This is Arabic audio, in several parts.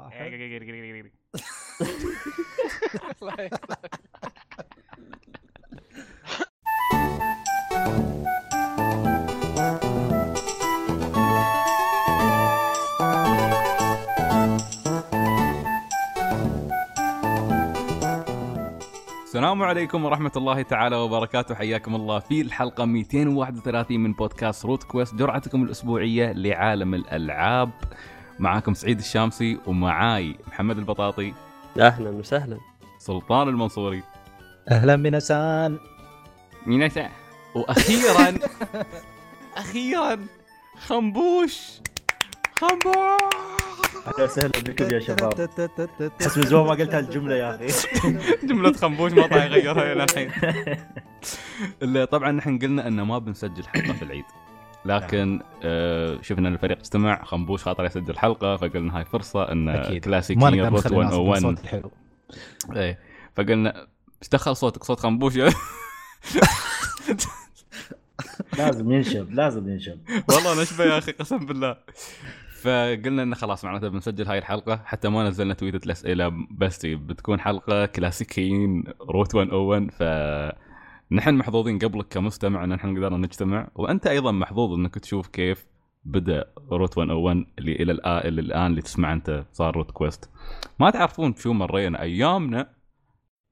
واحد السلام عليكم ورحمة الله تعالى وبركاته. حياكم الله في الحلقة 231 من بودكاست روت كويست جرعتكم الأسبوعية لعالم الألعاب. معاكم سعيد الشامسي ومعاي محمد البطاطي. أهلا وسهلا. سلطان المنصوري. أهلا بنسان مينيسا وأخيرا أخيرا خنبوش. خنبوش. أهلا وسهلا بكم يا شباب. بس من زمان ما قلت هالجملة يا أخي. جملة خنبوش ما طايق يغيرها إلى الحين. اللي طبعا نحن قلنا انه ما بنسجل حلقة في العيد. لكن آه شفنا إن الفريق اجتمع خنبوش خاطر يسجل حلقة فقلنا هاي فرصة إن أكيد. ما كلاسيكيا نقدر روت نخلي الناس 101 بالصوت الحلو. إيه. فقلنا إيش دخل صوتك صوت خنبوش. لازم ينشب لازم ينشب. والله نشبه يا أخي قسم بالله. فقلنا انه خلاص معناته بنسجل هاي الحلقة. حتى ما نزلنا تويتة الأسئلة بس بتكون حلقة كلاسيكيين روت 101 ف نحن محظوظين قبلك كمستمع ان نحن قدرنا نجتمع. وأنت أيضا محظوظ إنك تشوف كيف بدأ Route 101 اللي إلى الان اللي الآن اللي تسمع أنت صار Route Quest ما تعرفون شو مرينا؟ أيامنا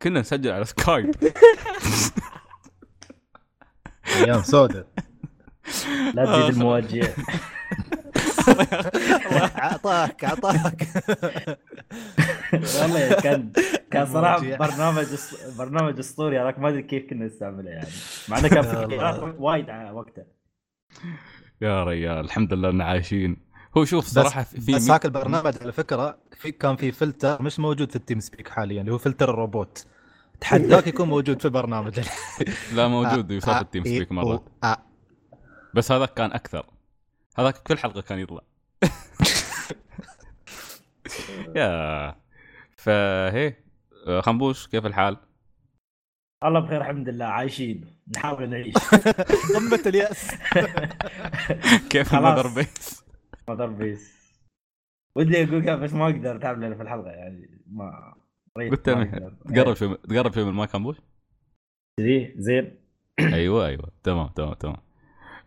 كنا نسجل على Skype أيام سوداء. لا تزيد المواجهه اعطاك اعطاك والله كان كان صراحة. برنامج برنامج أسطوري هذاك ما أدري كيف كنا نستعمله يعني. مع إنه كان في وايد على وقته. يا ريال الحمد لله إن عايشين. هو شوف بس صراحة في بس هاك البرنامج على فكرة في كان في فلتر مش موجود في ال TeamSpeak حاليا اللي هو فلتر الروبوت. تحداك يكون موجود في البرنامج لا موجود يصاب آه، ال Team إيه، Speak مرات و- آه. بس هذاك كان أكثر. هذاك كل حلقة كان يطلع يا فهي آه، خنبوش كيف الحال؟ الله بخير الحمد لله عايشين نحاول نعيش قمه اليأس كيف. المذر بيس؟ مدر بيس ودي أقول كيف بس ما أقدر تعمل في الحلقة يعني ما ريت قلت. تقرب شوي تقرب شوي من المايك خنبوش؟ زين زين أيوه أيوه تمام تمام تمام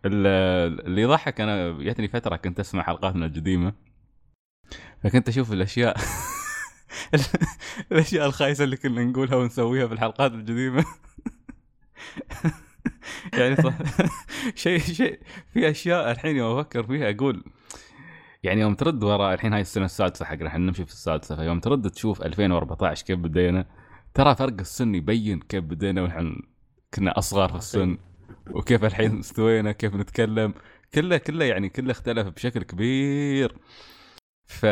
اللي يضحك أنا جتني فترة كنت أسمع حلقاتنا القديمة فكنت أشوف الأشياء الأشياء الخايسة اللي كنا نقولها ونسويها في الحلقات القديمة. يعني صح. شيء شيء في أشياء الحين يوم أفكر فيها أقول يعني يوم ترد وراء الحين هاي السنة السادسة حقنا إحنا نمشي في السادسة فيوم ترد تشوف 2014 كيف بدينا ترى فرق السن يبين كيف بدينا ونحن كنا اصغر في السن. وكيف الحين استوينا كيف نتكلم. كله كله يعني كله اختلف بشكل كبير. ف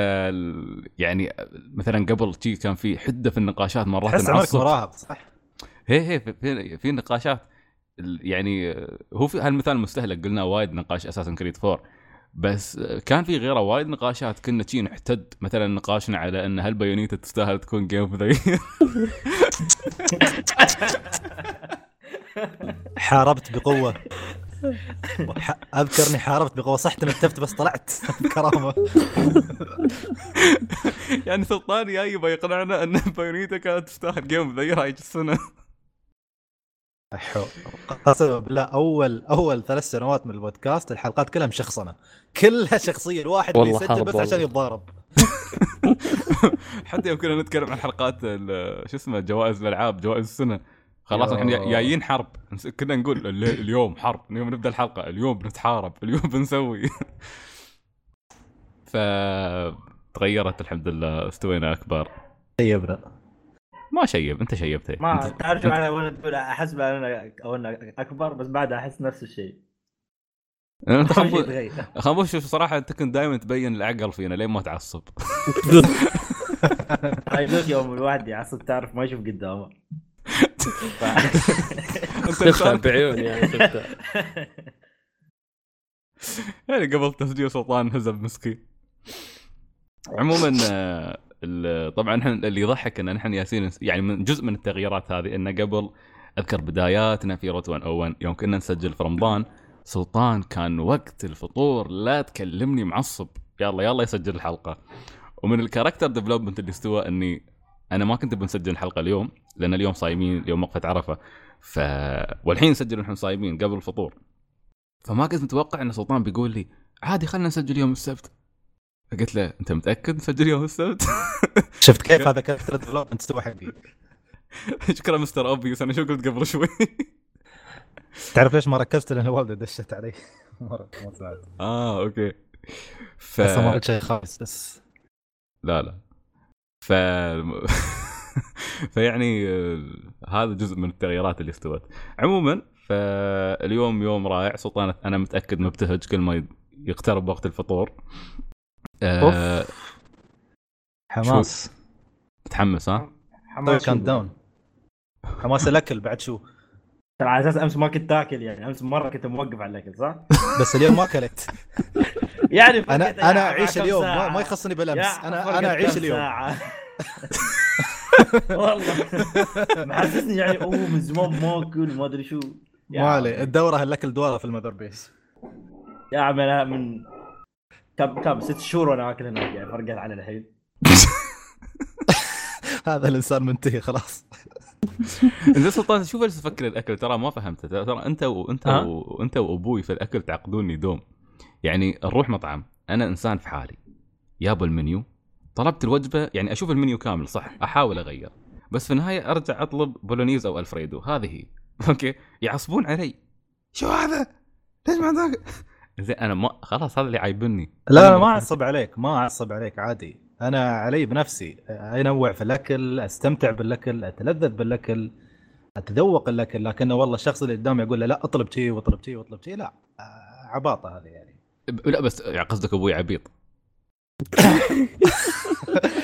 يعني مثلا قبل شي كان في حدة في النقاشات مرات تحس عمرك نعصب. مراهق صح؟ هي هي في, في, نقاشات يعني هو في هالمثال المستهلك قلنا وايد نقاش أساسا Creed 4 بس كان في غيره وايد نقاشات كنا شي نحتد مثلا نقاشنا على إن هل Bayonetta تستاهل تكون Game of the حاربت بقوة. وح- أذكرني حاربت بقوة. صح تنتفت بس طلعت. بكرامه يعني سلطان جاي يبغى يقنعنا أن Bayonetta كانت تستاهل Game of the هاي السنة. أحو. قسما بالله اول أول ثلاث سنوات من البودكاست الحلقات كلها مشخصنة. كلها شخصية. الواحد والله بيسجل بس. عشان يتضارب. حتى يوم كنا نتكلم عن حلقات ال- شو اسمه جوائز الألعاب جوائز السنة. خلاص. إحنا جايين حرب. كنا نقول اليوم حرب. اليوم نبدأ الحلقة. اليوم بنتحارب. اليوم بنسوي. ف تغيرت الحمد لله. استوينا أكبر. طيبنا ما شيب. أنت شيبت. ما انت تعرف شو أنا وأنا تقول أحس بأن أو أنا أكبر بس بعدها أحس نفس الشيء. أنت. خنبوش شوف صراحة أنت كنت دائما تبين العقل فينا لين ما تعصب. هاي ذوك يوم الواحد يعصب تعرف ما يشوف قدامه. انت شفتها إنسان- بعيون يعني يعني قبل تسجيل سلطان هزب مسكين. عموما آه، طبعا إحنا اللي يضحك إن نحن ياسين يعني من جزء من التغييرات هذه انه قبل أذكر بداياتنا في روت 101 يوم كنا نسجل في رمضان سلطان كان وقت الفطور لا تكلمني معصب. يلا يلا يسجل الحلقة. ومن ال character development اللي استوى إني أنا ما كنت بنسجل الحلقة اليوم لأن اليوم صايمين اليوم وقفه عرفة. ف والحين نسجل ونحن صايمين قبل الفطور. فما كنت متوقع إن سلطان بيقول لي عادي خلينا نسجل يوم السبت. فقلت له أنت متأكد نسجل يوم السبت؟ شفت كيف هذا character development استوى حقي. شكرا Mister Obvious أنا شو قلت قبل شوي؟ تعرف ليش ما ركزت؟ لأن والدي دشت علي. مرة آه okay. ف بس ما قلت شيء خايس بس. لا لا. ف فيعني آه، هذا جزء من التغييرات اللي استوت. عموما فاليوم يوم رائع سلطان أنا متأكد مبتهج كل ما يقترب وقت الفطور. آه حماس. متحمس ها؟ حماس كان شو؟ داون حماس الأكل بعد شو؟ ترى على أساس أمس ما كنت تاكل يعني أمس مرة كنت موقف على الأكل صح؟ بس اليوم ما أكلت. يعني أنا أنا أعيش اليوم ما. ما يخصني بالامس أنا أنا أعيش اليوم. ساعة. والله. محسسني يعني أوه من زمان ما اكل ما أدري شو. ما علي عمي. الدورة الاكل دوره في المذر بيس. يا عمي أنا من كم كم ست شهور وأنا آكل هناك يعني فرقت على الحين. هذا الإنسان منتهي خلاص. انت سلطان شوف جالس تفكر الأكل؟ ترى ما فهمت ترى أنت وانت؟ وانت وأبوي في الأكل تعقدوني دوم يعني نروح مطعم. أنا إنسان في حالي. يابا المنيو طلبت الوجبة يعني أشوف المنيو كامل صح أحاول أغير. بس في النهاية أرجع أطلب Bolognese أو ألفريدو هذه هي. okay؟ يعصبون علي. شو هذا؟ ليش ما ذاك؟ زين أنا ما خلاص هذا اللي عايبني لا أنا لا ما أعصب عليك ما أعصب عليك عادي. أنا علي بنفسي أنوع في الأكل أستمتع بالأكل أتلذذ بالأكل أتذوق الأكل لكنه والله الشخص اللي قدامي يقول له لا أطلب شيء وأطلب شيء وأطلب شيء لا آه، عباطة هذه يعني. لا بس يعني قصدك أبوي عبيط.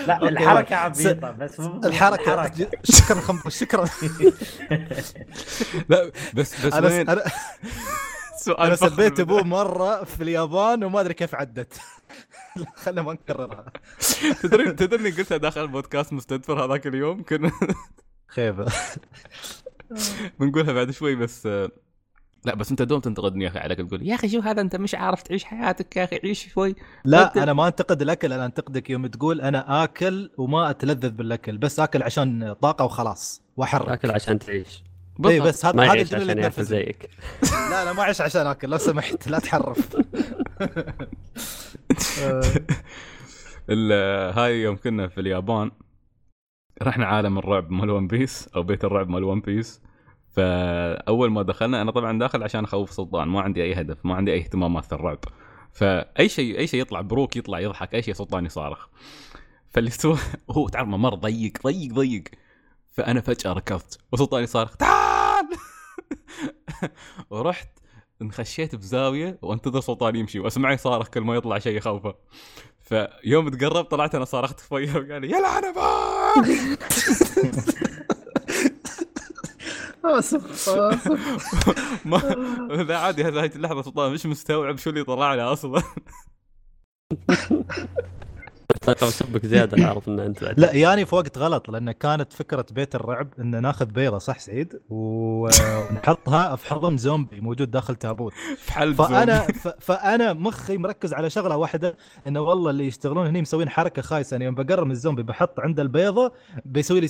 لا الحركة عبيطة بس الحركة شكرا شكرا. لا بس بس أنا وين؟ أنا سؤال أنا سبيت. أبوه مرة في اليابان وما أدري كيف عدت. خلينا ما نكررها. تدري تدري قلتها داخل البودكاست مستدفر هذاك اليوم؟ كنا خيبة. بنقولها بعد شوي بس آه، لا بس أنت دوم تنتقدني يا أخي عليك تقول يا أخي شو هذا؟ أنت مش عارف تعيش حياتك يا أخي عيش شوي. لا أنا ما أنتقد الأكل أنا أنتقدك يوم تقول أنا آكل وما أتلذذ بالأكل بس آكل عشان طاقة وخلاص وأحرك. آكل عشان تعيش. اي. بس هذا هذا الجمله عشان اللي زيك. لا أنا ما أعيش عشان آكل لو سمحت لا تحرف. ال- هاي يوم كنا في اليابان رحنا عالم الرعب مال One Piece أو بيت الرعب مال One Piece. فأول ما دخلنا أنا طبعا داخل عشان أخوف سلطان ما عندي أي هدف ما عندي أي اهتمامات في الرعب. فأي شيء أي شيء يطلع Brook يطلع يضحك أي شيء سلطان يصارخ. فاللي سوى هو تعرف ممر ضيق ضيق ضيق. فأنا فجأة ركضت وسلطان يصارخ تعال! ورحت انخشيت بزاوية وانتظر سلطان يمشي وأسمعه يصارخ كل ما يطلع شيء يخوفه. فيوم تقرب طلعت أنا صارخت في وجهه وقال لي يلا أنا باك اسف اسف ما عادي هذه اللحظة سلطان مش مستوعب شو اللي طلع لي أصلا؟ طاقة سبك زيادة أنا أعرف أن أنت بعد. لا يعني في وقت غلط لأن كانت فكرة بيت الرعب إن ناخذ بيضة صح سعيد؟ ونحطها في حضن زومبي موجود داخل تابوت. في حل فأنا ف... فأنا مخي مركز على شغلة واحدة إنه والله اللي يشتغلون هني مسوين حركة خايسة أنا يوم بقرب من الزومبي بحط عنده البيضة بيسوي لي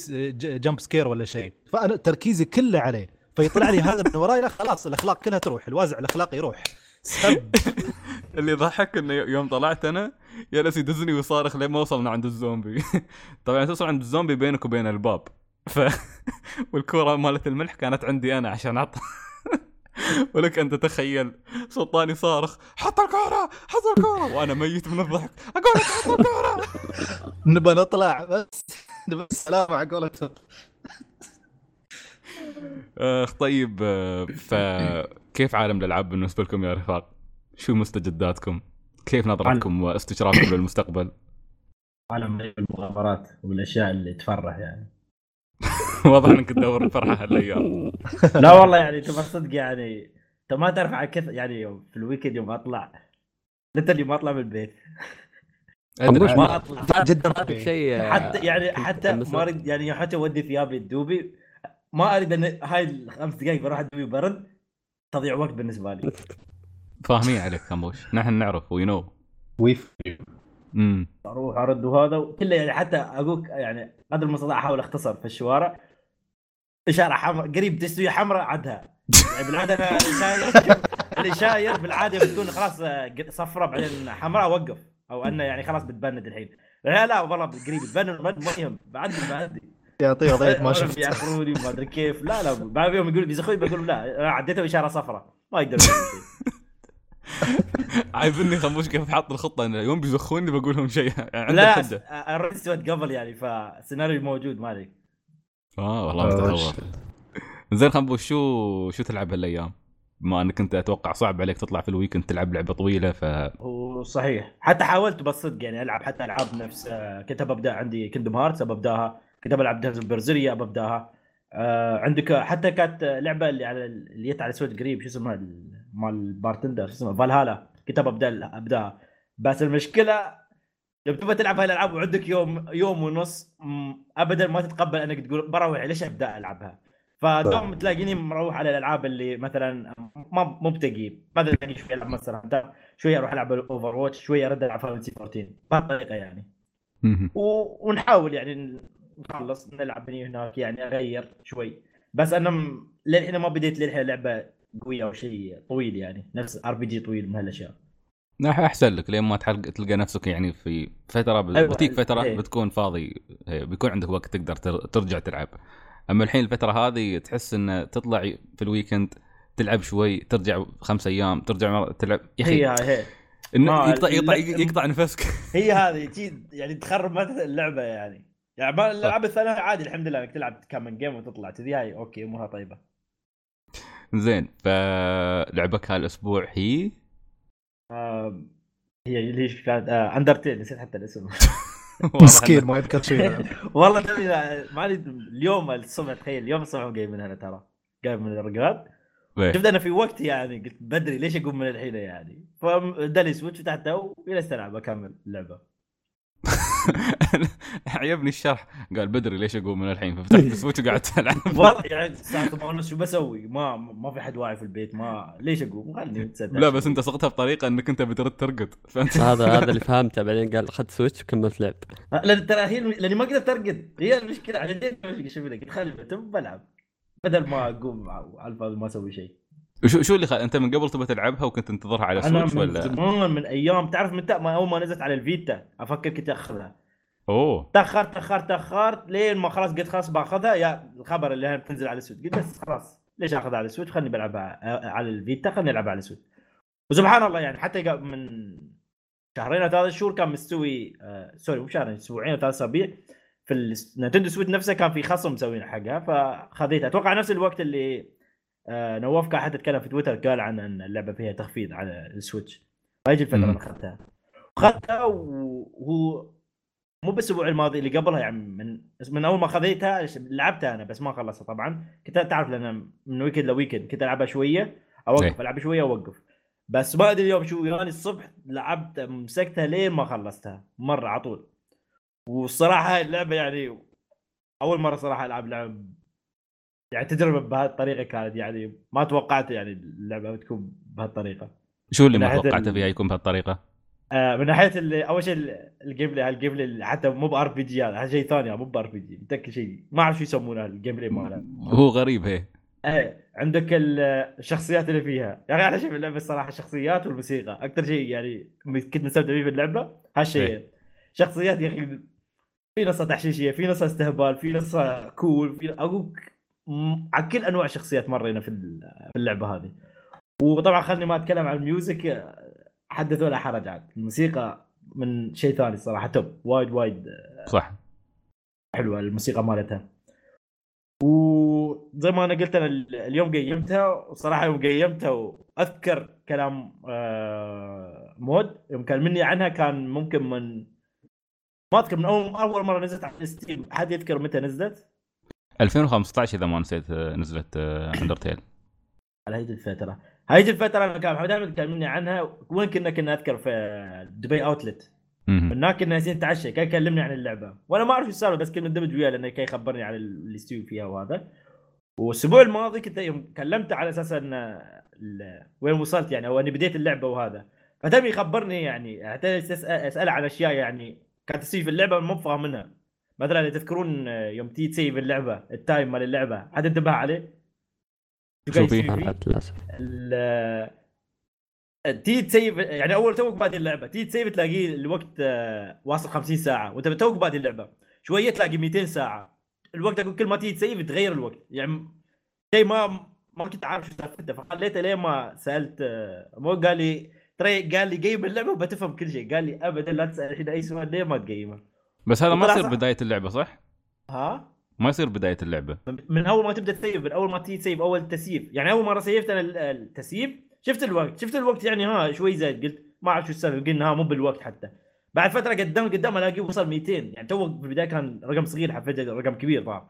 jump scare ولا شيء. فأنا تركيزي كله عليه. فيطلع لي هذا من وراي لا خلاص الأخلاق كلها تروح الوازع الأخلاقي يروح. سب. اللي ضحك إنه يوم طلعت أنا جلس يدزني ويصارخ لين ما وصلنا عند الزومبي. طبعا توصل عند الزومبي بينك وبين الباب. ف والكره مالت الملح كانت عندي أنا عشان اعطى ولك أن تتخيل سلطاني صارخ حط الكورة حط الكورة. وأنا ميت من الضحك. أقول لك حط الكورة. نبى نطلع بس. نبى السلامه على قولتهم. أخ طيب آه، فكيف عالم الألعاب بالنسبة لكم يا رفاق؟ شو مستجداتكم؟ كيف نظرتكم واستشرافكم للمستقبل؟ عالم المغامرات والأشياء اللي تفرح يعني. واضح إنك تدور الفرحه هالأيام. لا والله يعني تبى صدق يعني أنت ما تعرف على كثر يعني يوم في ال weekend يوم أطلع. literally ما أطلع من البيت. أدري. ما أطلع. جدا. شيء حتى يعني حتى ما. أريد يعني حتى أودي ثيابي تدوبي ما أريد إن هاي الخمس دقائق بروح ادوي برد تضيع وقت بالنسبة لي. فاهمين عليك خموش نحن نعرف we know ويف امم أروح ارد وهذا كله يعني حتى أقول يعني قدر المستطاع أحاول أختصر في الشوارع. إشارة حمراء قريب تستوي حمراء عدها. يعني بالعادة أنا اللي شاير اللي بالعادة بتكون خلاص آه، صفراء بعدين حمراء اوقف أو أنه يعني خلاص بتبند الحين. لا لا والله قريب تبند ما يهم بعدي بعدي يعطيه وضعيه ما شفت ياخروني ما أدري كيف. لا لا بعد يوم يقول بيزخوني بقول لا عديته باشاره صفراء ما يقدر عايبني خموش كيف حاط الخطة انه يوم بيزخوني بقول لهم شيء. يعني لا حدة. الرد سويت قبل يعني فالسيناريو موجود ما عليك آه والله آه، متطور زين خنبوش شو شو تلعب هالأيام؟ بما إنك أنت أتوقع صعب عليك تطلع في ال weekend تلعب لعبة طويلة ف هو صحيح. حتى حاولت بالصدق يعني ألعب حتى ألعاب نفس آه، كنت ببدا عندي Kingdom Hearts ببداها كنت بلعب Tales of Berseria ببداها آه عندك حتى كانت لعبة اللي على اللي جت على سويت قريب شو اسمها؟ مال ال bartender شو اسمها فالهالا. كنت ببدا ابداها بس المشكلة لما تبغى تلعب هاي الألعاب وعندك يوم يوم ونص ابدا ما تتقبل إنك تقول بروح ليش ابدا ألعبها؟ فدوم تلاقيني مروح على الألعاب اللي مثلا ما مو بتقي مثلا تلاقي شوي ألعب مثلا شوية أروح ألعب Overwatch شوية أرد العب Fantasy 14 بهالطريقه يعني. و... ونحاول يعني نخلص نلعب هنا هناك يعني أغير شوي. بس أنا. للحين ما بديت للحين لعبه قوية أو شيء طويل يعني نفس RPG طويل من هالأشياء. لا أحسن لك لين ما تحلق تلقى نفسك يعني في فترة. أيوة، بتيك فترة إيه. بتكون فاضي إيه، بيكون عندك وقت تقدر تر... ترجع تلعب. أما الحين الفترة هذه تحس ان تطلع في ال weekend تلعب شوي ترجع خمس أيام ترجع مرة تلعب. يا أخي هي هي. يقطع يقطع يقطع نفسك. هي هذه يعني تخرب اللعبة يعني. يعني الالعاب الثانية عادي الحمد لله إنك تلعب كم من game وتطلع كذي هاي okay أمورها طيبة. زين فلعبك هالأسبوع هي؟ آه هي اللي هي كانت؟ آه Undertale نسيت حتى الاسم. مسكين ما يذكر شيء. والله تبي مالي اليوم الصبح تخيل اليوم الصبح جاي من هنا ترى. جاي من الرقاد. إيه. شفت أنا في وقت يعني قلت بدري ليش أقوم من الحين يعني. فدلي Switch فتحته وجلست العب أكمل اللعبة. عجبني الشرح. قال بدري ليش اقوم من الحين؟ ففتحت ال Switch وقعدت ألعب. والله يعني الساعة 8 ونص شو بسوي؟ ما ما في حد واعي في البيت. ما ليش أقوم؟ خلني لا بس أنت صغتها بطريقة إنك أنت بترد ترقد. فأنت هذا هذا اللي فهمته. بعدين قال اخذت Switch وكملت لعب. لأن ترى هي لأني ما قدرت أرقد. هي المشكلة. المشكلة شوف قلت خلي بلعب. بدل ما أقوم على الفاضي ما أسوي شيء. شو شو اللي خل... انت من قبل تبغى تلعبها وكنت تنتظرها على أنا Switch من ولا؟ زمان من أيام. تعرف متى؟ ما أول ما نزلت على ال Vita أفكر كنت اخذها أوه. تأخرت تأخرت تأخرت لين ما خلاص قلت خلاص باخذها. يا الخبر اللي هي بتنزل على ال Switch قلت بس خلاص ليش آخذها على ال Switch خليني بلعبها على ال Vita خليني ألعبها على ال Switch وسبحان الله يعني حتى من شهرين أو ثلاث شهور كان مستوي آه sorry مو شهرين أسبوعين أو ثلاث أسابيع. في ال Nintendo Switch نفسه كان في خصم مسوين حقها فخذيتها. أتوقع نفس الوقت اللي نواف كان حتى تكلم في تويتر قال عن إن اللعبة فيها تخفيض على ال Switch. فهيجي الفترة. اللي اخذتها اخذتها وهو مو بالاسبوع الماضي اللي قبلها يعني من من أول ما خذيتها لعبتها أنا بس ما خلصتها طبعا. كنت تعرف لأن من weekend ل weekend كنت ألعبها شوية إيه. اوقف ألعب شوية اوقف بس ما أدري اليوم شو يعني الصبح لعبت مسكتها لين ما خلصتها مرة على طول. والصراحة هاي اللعبة يعني أول مرة صراحة ألعب لعب يعني تجربة بهالطريقة كانت يعني ما توقعت يعني اللعبة بتكون بهالطريقة. شو اللي ما توقعته فيها يكون بهالطريقة؟ آه من ناحية اللي أول شيء ال- ال gameplay ال gameplay حتى مو ب RPG هذا شيء ثاني مو ب RPG متأكد شيء. ما أعرف شو يسمونه ال gameplay ماله. هو غريب هي. إيه عندك ال- الشخصيات اللي فيها. يا أخي أنا شايف اللعبة الصراحة الشخصيات والموسيقى. أكثر شيء يعني كنت مستمتع فيه في اللعبة هالشيء إيه. شخصيات يا أخي في نصها تحشيشية في نصها استهبال في نصها cool في أقول على كل أنواع الشخصيات مرينا في ال- في اللعبة هذه. وطبعا خلني ما أتكلم عن ال music آه، حدث ولا حرج عاد الموسيقى من شيء ثاني الصراحه top وايد وايد صح. حلوة الموسيقى مالتها. وزي ما أنا قلت أنا ال- اليوم قيمتها وصراحة يوم قيمتها وأذكر كلام آه، مود يوم كلمني عنها كان ممكن من ما أذكر من اول أول مرة نزلت على Steam حد يذكر متى نزلت؟ 2015 إذا ما نسيت آه، نزلت Undertale على هذه الفترة. هذه الفترة أنا كان محمد احمد كلمني عنها وين كنا كنا أذكر في دبي Outlet هناك كنا يالسين نتعشى كان يكلمني عن اللعبة. وأنا ما أعرف إيش السالفة بس كنا ندمج وياه لأنه كان يخبرني عن اللي يستوي فيها وهذا. والأسبوع الماضي كنت يوم كلمته على أساس إن وين وصلت يعني أو أني بديت اللعبة وهذا. فتم يخبرني يعني حتى اسال أسأله عن أشياء يعني كانت تصير في اللعبة مو فاهم منها مثلا تذكرون يوم تيجي ت save اللعبة ال time مال اللعبة حد انتبه عليه؟ شو للأسف. ال- تيجي ت save يعني أول توك بادي اللعبة تيجي ت save تلاقيه الوقت آه، واصل 50 ساعة وانت توك بادي اللعبة شوية تلاقي 200 ساعة. الوقت أقول كل ما تيجي ت save يتغير الوقت يعني شيء ما ما كنت عارف شو سالفته فخليته لين ما سألت آه، مو قال لي ترى قال لي قيم اللعبة وبتفهم كل شيء قال لي ابدا لا تسأل الحين أي سؤال ليه ما تقيمه؟ بس هذا ما يصير. بداية اللعبة صح؟ ها؟ ما يصير بداية اللعبة. من أول ما تبدأ تسيف من أول ما تيجي تسيف أول تسييف يعني أول مرة سيفت أنا ال- التسييف شفت الوقت شفت الوقت يعني ها شوي زايد قلت ما أعرف شو السبب قلنا ها مو بالوقت حتى. بعد فترة قدام قدام ألاقيه وصل 200 يعني تو في البداية كان رقم صغير فجاه رقم كبير طبعا.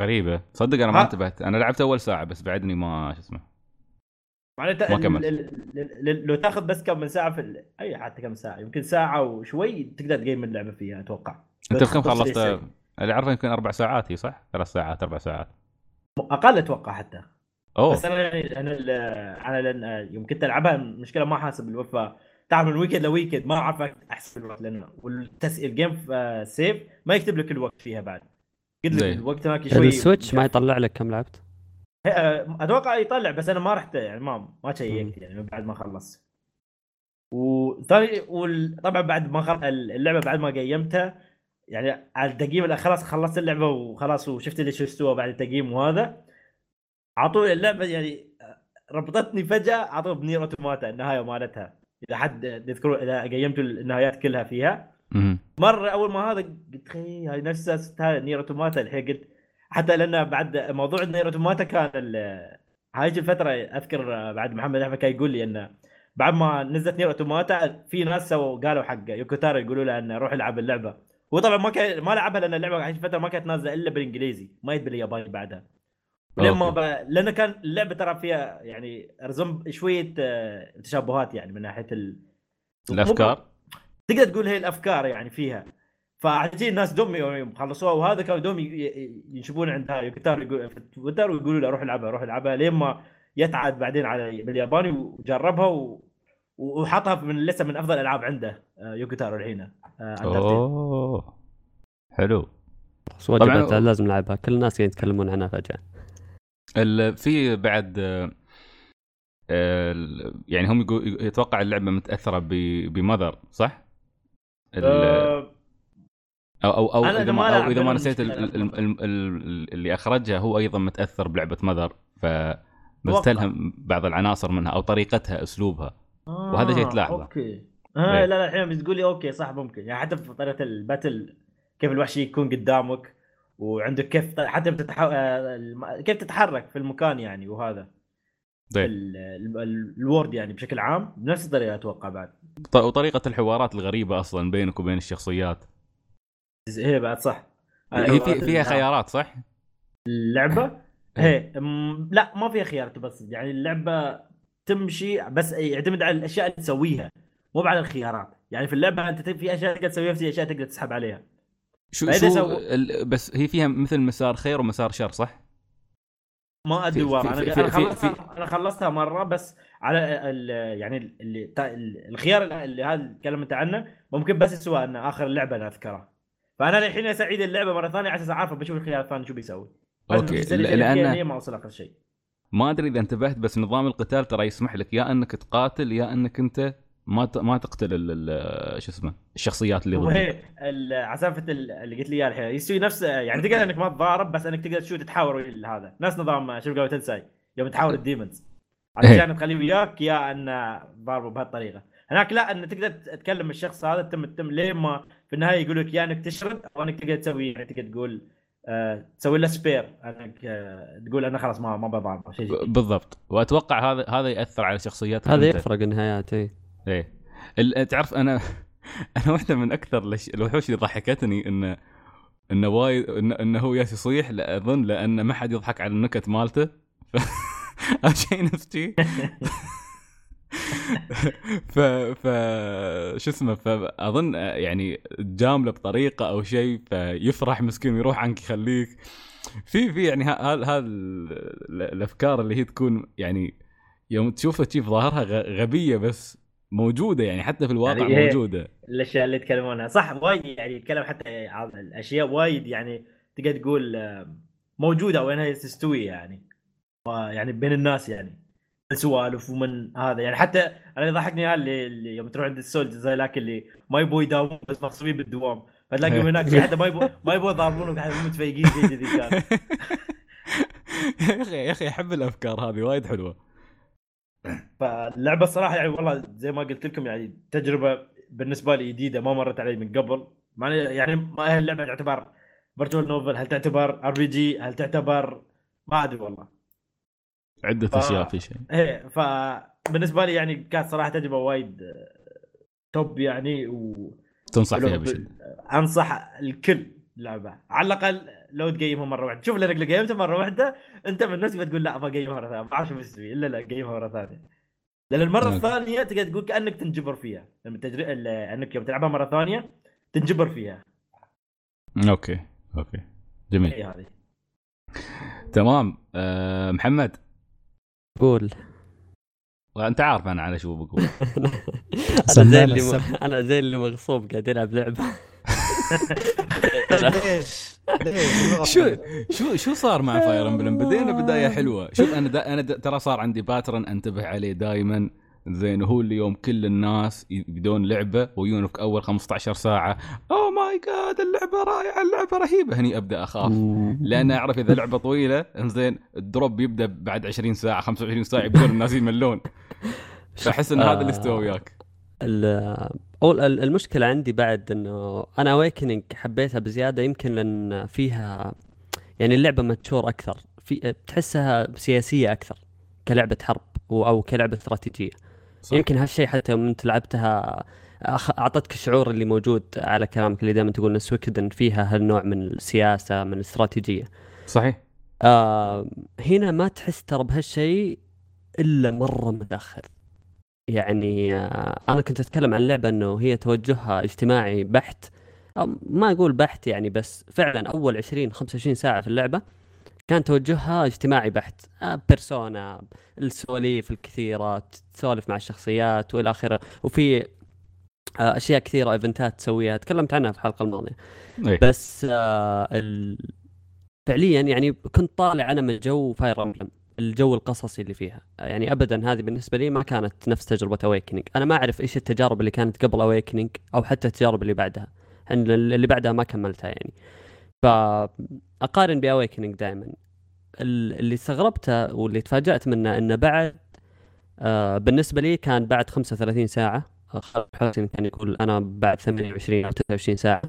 غريبة. صدق أنا ما. انتبهت. أنا لعبت أول ساعة بس بعدني ما شو اسمه. معناته لو تاخذ بس كم من ساعة في ال- أي حتى كم ساعة يمكن ساعة وشوي تقدر تقيم اللعبة فيها أتوقع. أنت تصريح خلصت. اللي أعرفه يمكن أربع ساعات هي صح؟ ثلاث ساعات أربع ساعات. أقل أتوقع حتى. أوه. بس أنا يعني أنا ال- أنا لأن يوم كنت العبها المشكلة ما حاسب الوقت تعرف من weekend ل weekend ما أعرف أحسب الوقت لأنه والتس... ال game في save ما يكتب لك الوقت فيها بعد. قلت لك. الوقت هناك شوي ال Switch ما يطلع لك كم لعبت؟ آه، أتوقع يطلع بس أنا ما رحت يعني ما ما شيكت يعني بعد ما خلص وثاني وطبعا بعد ما خل... اللعبة بعد ما قيمتها يعني على التقييم خلاص خلصت اللعبة وخلاص وشفت اللي شو استوى بعد التقييم وهذا. اعطوني اللعبة يعني ربطتني فجأة اعطوه ب NieR Automata النهاية مالتها. إذا حد تذكروا إذا قيمتوا النهايات كلها فيها. مرة أول ما هذا قلت هاي نفسها NieR Automata. الحين قلت حتى لأن بعد موضوع NieR Automata كان هاي الفترة أذكر بعد محمد أحمد كان يقول لي انه بعد ما نزلت NieR Automata في ناس سووا قالوا حق يوكوتارو يقولوا له انه روح العب اللعبة. هو طبعا ما كان ما لعبها لأن اللعبة هاي الفترة ما كانت نازلة إلا بالإنجليزي ما يد بالياباني بعدها. لما ب... لأن كان اللعبة ترى فيها يعني رزم شوية آه، تشابهات يعني من ناحية ال... الأفكار؟ تقدر تقول هي الأفكار يعني فيها. فعجيب الناس دوم يوم خلصوها وهذا كانوا دوم ي- ي- ينشبون عندها. يكتار يقول في تويتر ويقولوا له روح العبها روح العبها لين ما يتعد بعدين على بالياباني وجربها و... وحطها من لسه من أفضل الالعاب عنده آه، يوكوتارو الحين آه،. أوه. حلو. وجبت طبعاً- لازم نلعبها. كل الناس قاعدين يتكلمون عنها فجأة. ال- في بعد آه، ال- يعني هم يقول يتوقع اللعبة متأثرة ب- ب Mother صح؟ آه، أو أو أو إذا ما أو إذا ما نسيت اللي أخرجها هو أيضا متأثر بلعبة Mother. مستلهم بعض العناصر منها أو طريقتها أسلوبها. وهذا شيء تلاحظه. okay. آه إيه. لا لا الحين بتقول لي okay صح ممكن. يعني حتى في طريقة ال battle كيف الوحش يكون قدامك وعندك كيف حتى بتتح... آه، كيف تتحرك في المكان يعني وهذا. طيب. ال- ال- ال- ال world يعني بشكل عام بنفس الطريقة أتوقع بعد. وطريقة الحوارات الغريبة أصلا بينك وبين الشخصيات. هي بعد صح. هي في فيها آه، خيارات صح؟ اللعبة؟ إيه. هي لا ما فيها خيارات بس يعني اللعبة تمشي بس يعتمد على الأشياء اللي تسويها مو على الخيارات. يعني في اللعبة أنت في أشياء تقدر تسويها في أشياء تقدر تسحب عليها. شو شو سو- ال- بس هي فيها مثل مسار خير ومسار شر صح؟ ما أدري والله. أنا في- أنا في- خلصتها أنا خلصتها مرة بس على ال يعني ال- الخيار اللي هذا تكلمت عنه ممكن بس يسوى إنه آخر اللعبة أنا أذكرها. فأنا الحين أسعيد اللعبة مرة ثانية على أساس اعرف بشوف الخيار الثاني شو بيسوي. أوكي لأن ما اوصل آخر شيء؟ ما أدري إذا انتبهت بس نظام القتال ترى يسمح لك يا إنك تقاتل يا إنك أنت ما ما تقتل شو اسمه الشخصيات اللي ضدك. عسافة ال- اللي قلت لي إياها الحين يسوي نفس يعني تقدر إنك ما تضارب بس إنك تقدر شو تتحاور ويا هذا. نفس نظام شوف قبل تنساي يوم تحاور ال demons. علشان تخليه وياك يا إن ضاربه بهالطريقة. هناك لا إن تقدر تكلم الشخص هذا تم تم لين ما في النهايه يقول لك يا انك تشرد أو انك تقدر تسوي يعني تقدر تقول آه تسوي له spare أنك آه تقول أنا خلاص ما ما بضاربه شيء زي كذا. بالضبط. وأتوقع هذا هذا يأثر على شخصياتك هذا. يفرق النهايات اي إيه. ال- تعرف أنا أنا واحدة من أكثر الوحوش اللي ضحكتني انه انه وايد انه إنه هو ياس يصيح لا أظن لأن ما حد يضحك على النكت مالته. ف... أو شيء نفسي. ف ف شو اسمه فأظن يعني جاملة بطريقة أو شيء فيفرح مسكين يروح عنك يخليك. في في يعني هذا الأفكار اللي هي تكون يعني يوم تشوفها تشوف ظاهرها غبية بس موجودة يعني حتى في الواقع يعني. موجودة. الأشياء اللي يتكلمونها. صح وايد يعني يتكلم حتى عن الأشياء وايد يعني تقدر تقول موجودة وينها تستوي يعني. يعني بين الناس يعني. سوالف ومن هذا. يعني حتى أنا يضحكني اللي, اللي يوم تروح عند السولد زي ذاك اللي ما يبغوا يداومون بس مغصوبين بالدوام. فتلاقيهم هناك حتى ما يبغوا ما يبغوا يضاربون قاعد متفيقين زي كذي كان. يا أخي يا أخي أحب الأفكار هذه وايد حلوة. فاللعبة الصراحة يعني والله زي ما قلت لكم يعني تجربة بالنسبة لي جديدة ما مرت علي من قبل. مع يعني ما هي اللعبة تعتبر visual novel هل تعتبر RPG هل تعتبر ما أدري والله. عدة ف- أشياء في شيء. إيه فبالنسبه لي يعني كانت صراحة تجربة وايد top يعني و تنصح فيها بشدة. أنصح الكل لعبة. على الأقل لو تقيمها مرة واحدة. شوف لانك لو قيمتها مرة واحدة أنت من نفسك بتقول لا بقيمها مرة ثانية. ما أعرف بسوي إلا لا قيمها مرة ثانية. لأن المرة okay. الثانية تقدر تقول كأنك تنجبر فيها. لما تجري أنك يوم تلعبها مرة ثانية تنجبر فيها. okay okay. جميل. هي هذه. تمام. أه محمد قول. انت عارف أنا على شو بقول. أنا زي اللي السب. أنا زي اللي مغصوب قاعد يلعب لعبة. ليش؟ ليش؟ شو شو شو صار مع Fire Emblem؟ بدينا بداية حلوة. شوف أنا دا أنا دا ترى صار عندي pattern أنتبه عليه دائما زين هو اللي يوم كل الناس يبدون لعبة ويجون في أول 15 ساعة. oh my god اللعبة رائعة اللعبة رهيبة. هني أبدأ أخاف. لأن أعرف إذا لعبة طويلة إنزين ال drop يبدأ بعد 20 ساعة 25 ساعة يبدون الناس يملون. فأحس إن هذا اللي استوى وياك. ال- أول ال- المشكلة عندي بعد إنه أنا Awakening حبيتها بزيادة يمكن لأن فيها يعني اللعبة mature أكثر. في بتحسها سياسية أكثر كلعبة حرب أو كلعبة استراتيجية. صح. يمكن هالشيء حتى يوم أنت لعبتها أعطتك الشعور اللي موجود على كلامك اللي دائما تقول إن سويكدن فيها هالنوع من السياسة من الاستراتيجية. صحيح. آه هنا ما تحس ترى بهالشيء إلا مرة متأخر. يعني آه أنا كنت أتكلم عن لعبة إنه هي توجهها اجتماعي بحت. أو ما أقول بحت يعني بس فعلا أول 20 25 ساعة في اللعبة كان توجهها اجتماعي بحت. آه Persona السواليف الكثيرة تسولف مع الشخصيات والى آخره. وفي أشياء كثيرة إيفنتات تسويها. تكلمت عنها في الحلقة الماضية. إيه. بس آه ال... فعليا يعني كنت طالع أنا من جو Fire Emblem الجو القصصي اللي فيها. يعني ابدا هذه بالنسبة لي ما كانت نفس تجربة Awakening أنا ما أعرف إيش التجارب اللي كانت قبل Awakening أو حتى التجارب اللي بعدها. اللي بعدها ما كملتها يعني. فأقارن باويكننج دائما اللي استغربته واللي تفاجأت منه إنه بعد آه بالنسبة لي كان بعد 35 ساعة. خالد حسين كان يقول أنا بعد 28 أو 29 ساعة.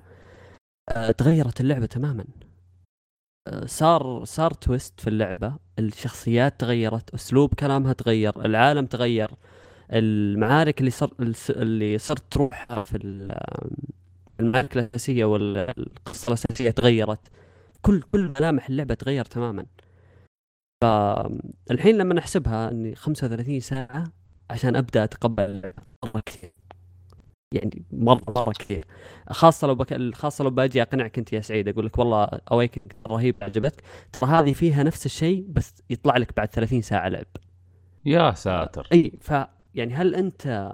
آه تغيرت اللعبة تماما. آه، صار صار تويست في اللعبة. الشخصيات تغيرت أسلوب كلامها تغير العالم تغير المعارك اللي صار اللي صرت تروح في ال- المعارك الأساسية والقصة الأساسية تغيرت. كل كل ملامح اللعبة تغير تماما. فالحين لما نحسبها إني 35 ساعة عشان أبدأ أتقبل اللعبة. مره كثير. يعني مره كثير. خاصة لو بك... خاصة لو باجي أقنعك أنت يا سعيد أقول لك والله اويكن رهيب عجبتك ترى هذه فيها نفس الشيء بس يطلع لك بعد 30 ساعة لعب. يا ساتر. إي ف يعني هل أنت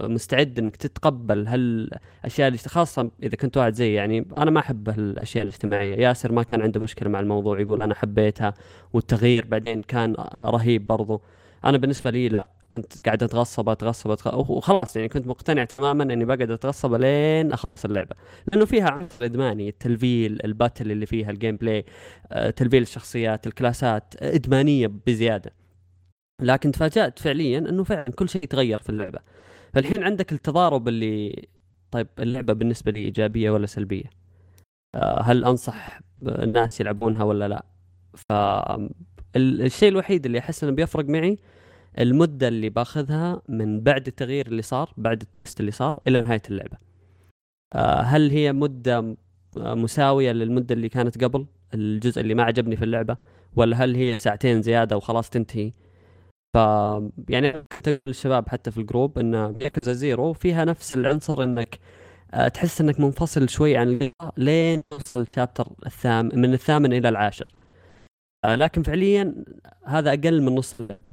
مستعد إنك تتقبل هالأشياء اللي خاصة إذا كنت واحد زي يعني أنا ما أحب الاشياء الاجتماعية. ياسر ما كان عنده مشكلة مع الموضوع يقول أنا حبيتها والتغيير بعدين كان رهيب برضو. أنا بالنسبة لي لا. كنت قاعد أتغصب أتغصب وخلاص يعني كنت مقتنع تماما إني بقعد أتغصب لين أخلص اللعبة. لأنه فيها عنصر إدماني التلفيل ال battle اللي فيها ال gameplay آه، تلفيل الشخصيات الكلاسات إدمانية بزيادة. لكن تفاجأت فعليا إنه فعلا كل شيء تغير في اللعبة. فالحين عندك التضارب اللي طيب اللعبة بالنسبة لي إيجابية ولا سلبية؟ آه، هل أنصح الناس يلعبونها ولا لا؟ فالشيء الوحيد اللي أحس إنه بيفرق معي المدة اللي باخذها من بعد التغيير اللي صار بعد التست اللي صار إلى نهاية اللعبة. آه، هل هي مدة آه، مساوية للمدة اللي كانت قبل الجزء اللي ما عجبني في اللعبة ولا هل هي ساعتين زيادة وخلاص تنتهي؟ ف يعني الشباب حتى في ال group إن ياكوزا زيرو فيها نفس العنصر إنك آه، تحس إنك منفصل شوي عن اللعبة لين توصل ال chapter الثامن من الثامن إلى العاشر. لكن فعليا هذا أقل من نص اللعبة.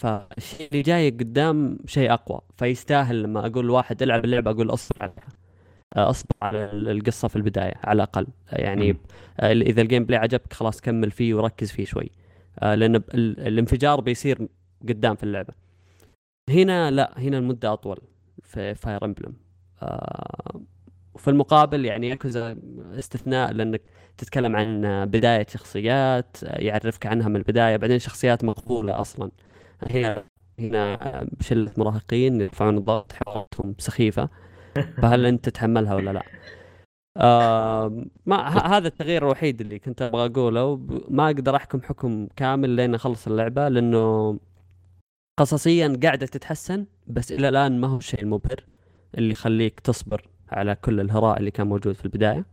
فالشيء اللي جاي قدام شيء أقوى فيستاهل لما أقول واحد العب اللعبة أقول أصبر عليها. آه، أصبر على القصة في البداية على الأقل. يعني. آه، إذا ال gameplay عجبك خلاص كمل فيه وركز فيه شوي. آه، لأن الانفجار بيصير قدام في اللعبة. هنا لا هنا المدة أطول في فاير امبلم وفي المقابل يعني ياكوزا استثناء لأنك تتكلم عن بداية شخصيات يعرفك عنها من البداية بعدين شخصيات مقبولة أصلا. هنا هنا شله مراهقين يرفعون الضغط حواراتهم سخيفة فهل أنت تتحملها ولا لا؟ آه ما هذا التغيير الوحيد اللي كنت أبغى أقوله ما أقدر أحكم حكم كامل لين أخلص اللعبة لأنه قصصيا قاعدة تتحسن بس إلى الآن ما هو الشيء المبهر اللي يخليك تصبر على كل الهراء اللي كان موجود في البداية.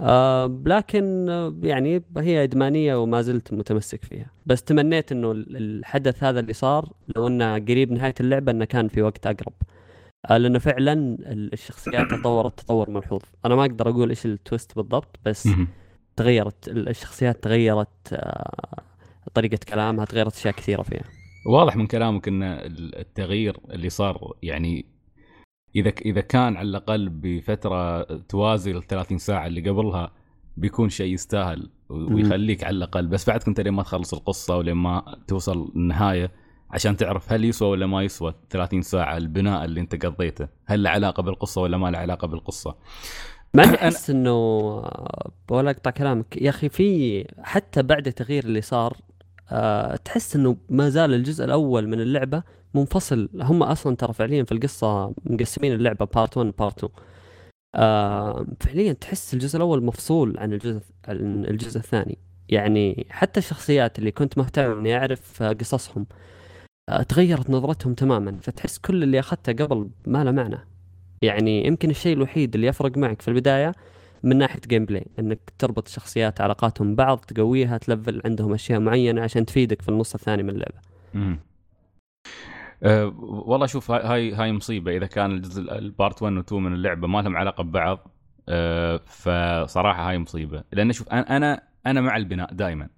آه لكن آه، يعني هي إدمانية وما زلت متمسك فيها. بس تمنيت إنه ال- الحدث هذا اللي صار لو إنه قريب نهاية اللعبة إنه كان في وقت أقرب. آه لأنه فعلا ال- الشخصيات تطورت تطور ملحوظ. أنا ما أقدر أقول إيش التويست بالضبط بس. تغيرت ال- الشخصيات تغيرت آه طريقة كلامها تغيرت أشياء كثيرة فيها. واضح من كلامك إن التغيير اللي صار يعني إذا إذا كان على الأقل بفترة توازي ال 30 ساعة اللي قبلها بيكون شيء يستاهل ويخليك على الأقل. بس بعد كنت لين ما تخلص القصة ولين ما توصل النهاية عشان تعرف هل يسوى ولا ما يسوى 30 ساعة البناء اللي أنت قضيته هل له علاقة بالقصة ولا ما له علاقة بالقصة. ما أحس إنه ولا أقطع كلامك يا أخي في حتى بعد التغيير اللي صار أه تحس إنه ما زال الجزء الأول من اللعبة منفصل. هم أصلا ترى فعليا في القصة مقسمين اللعبة part 1 part 2 أه فعليا تحس الجزء الأول مفصول عن الجزء عن الجزء الثاني. يعني حتى الشخصيات اللي كنت مهتم إني أعرف آه، قصصهم أه تغيرت نظرتهم تماما. فتحس كل اللي أخذته قبل ما له معنى. يعني يمكن الشيء الوحيد اللي يفرق معك في البداية من ناحية gameplay إنك تربط الشخصيات علاقاتهم ببعض تقويها تلفل عندهم أشياء معينة عشان تفيدك في النص الثاني من اللعبة. مم. أه والله شوف هاي هاي مصيبة. إذا كان الجزء ال part 1 و 2 من اللعبة ما لهم علاقة ببعض أه فصراحة هاي مصيبة. لأن شوف أنا أنا أنا مع البناء دائما.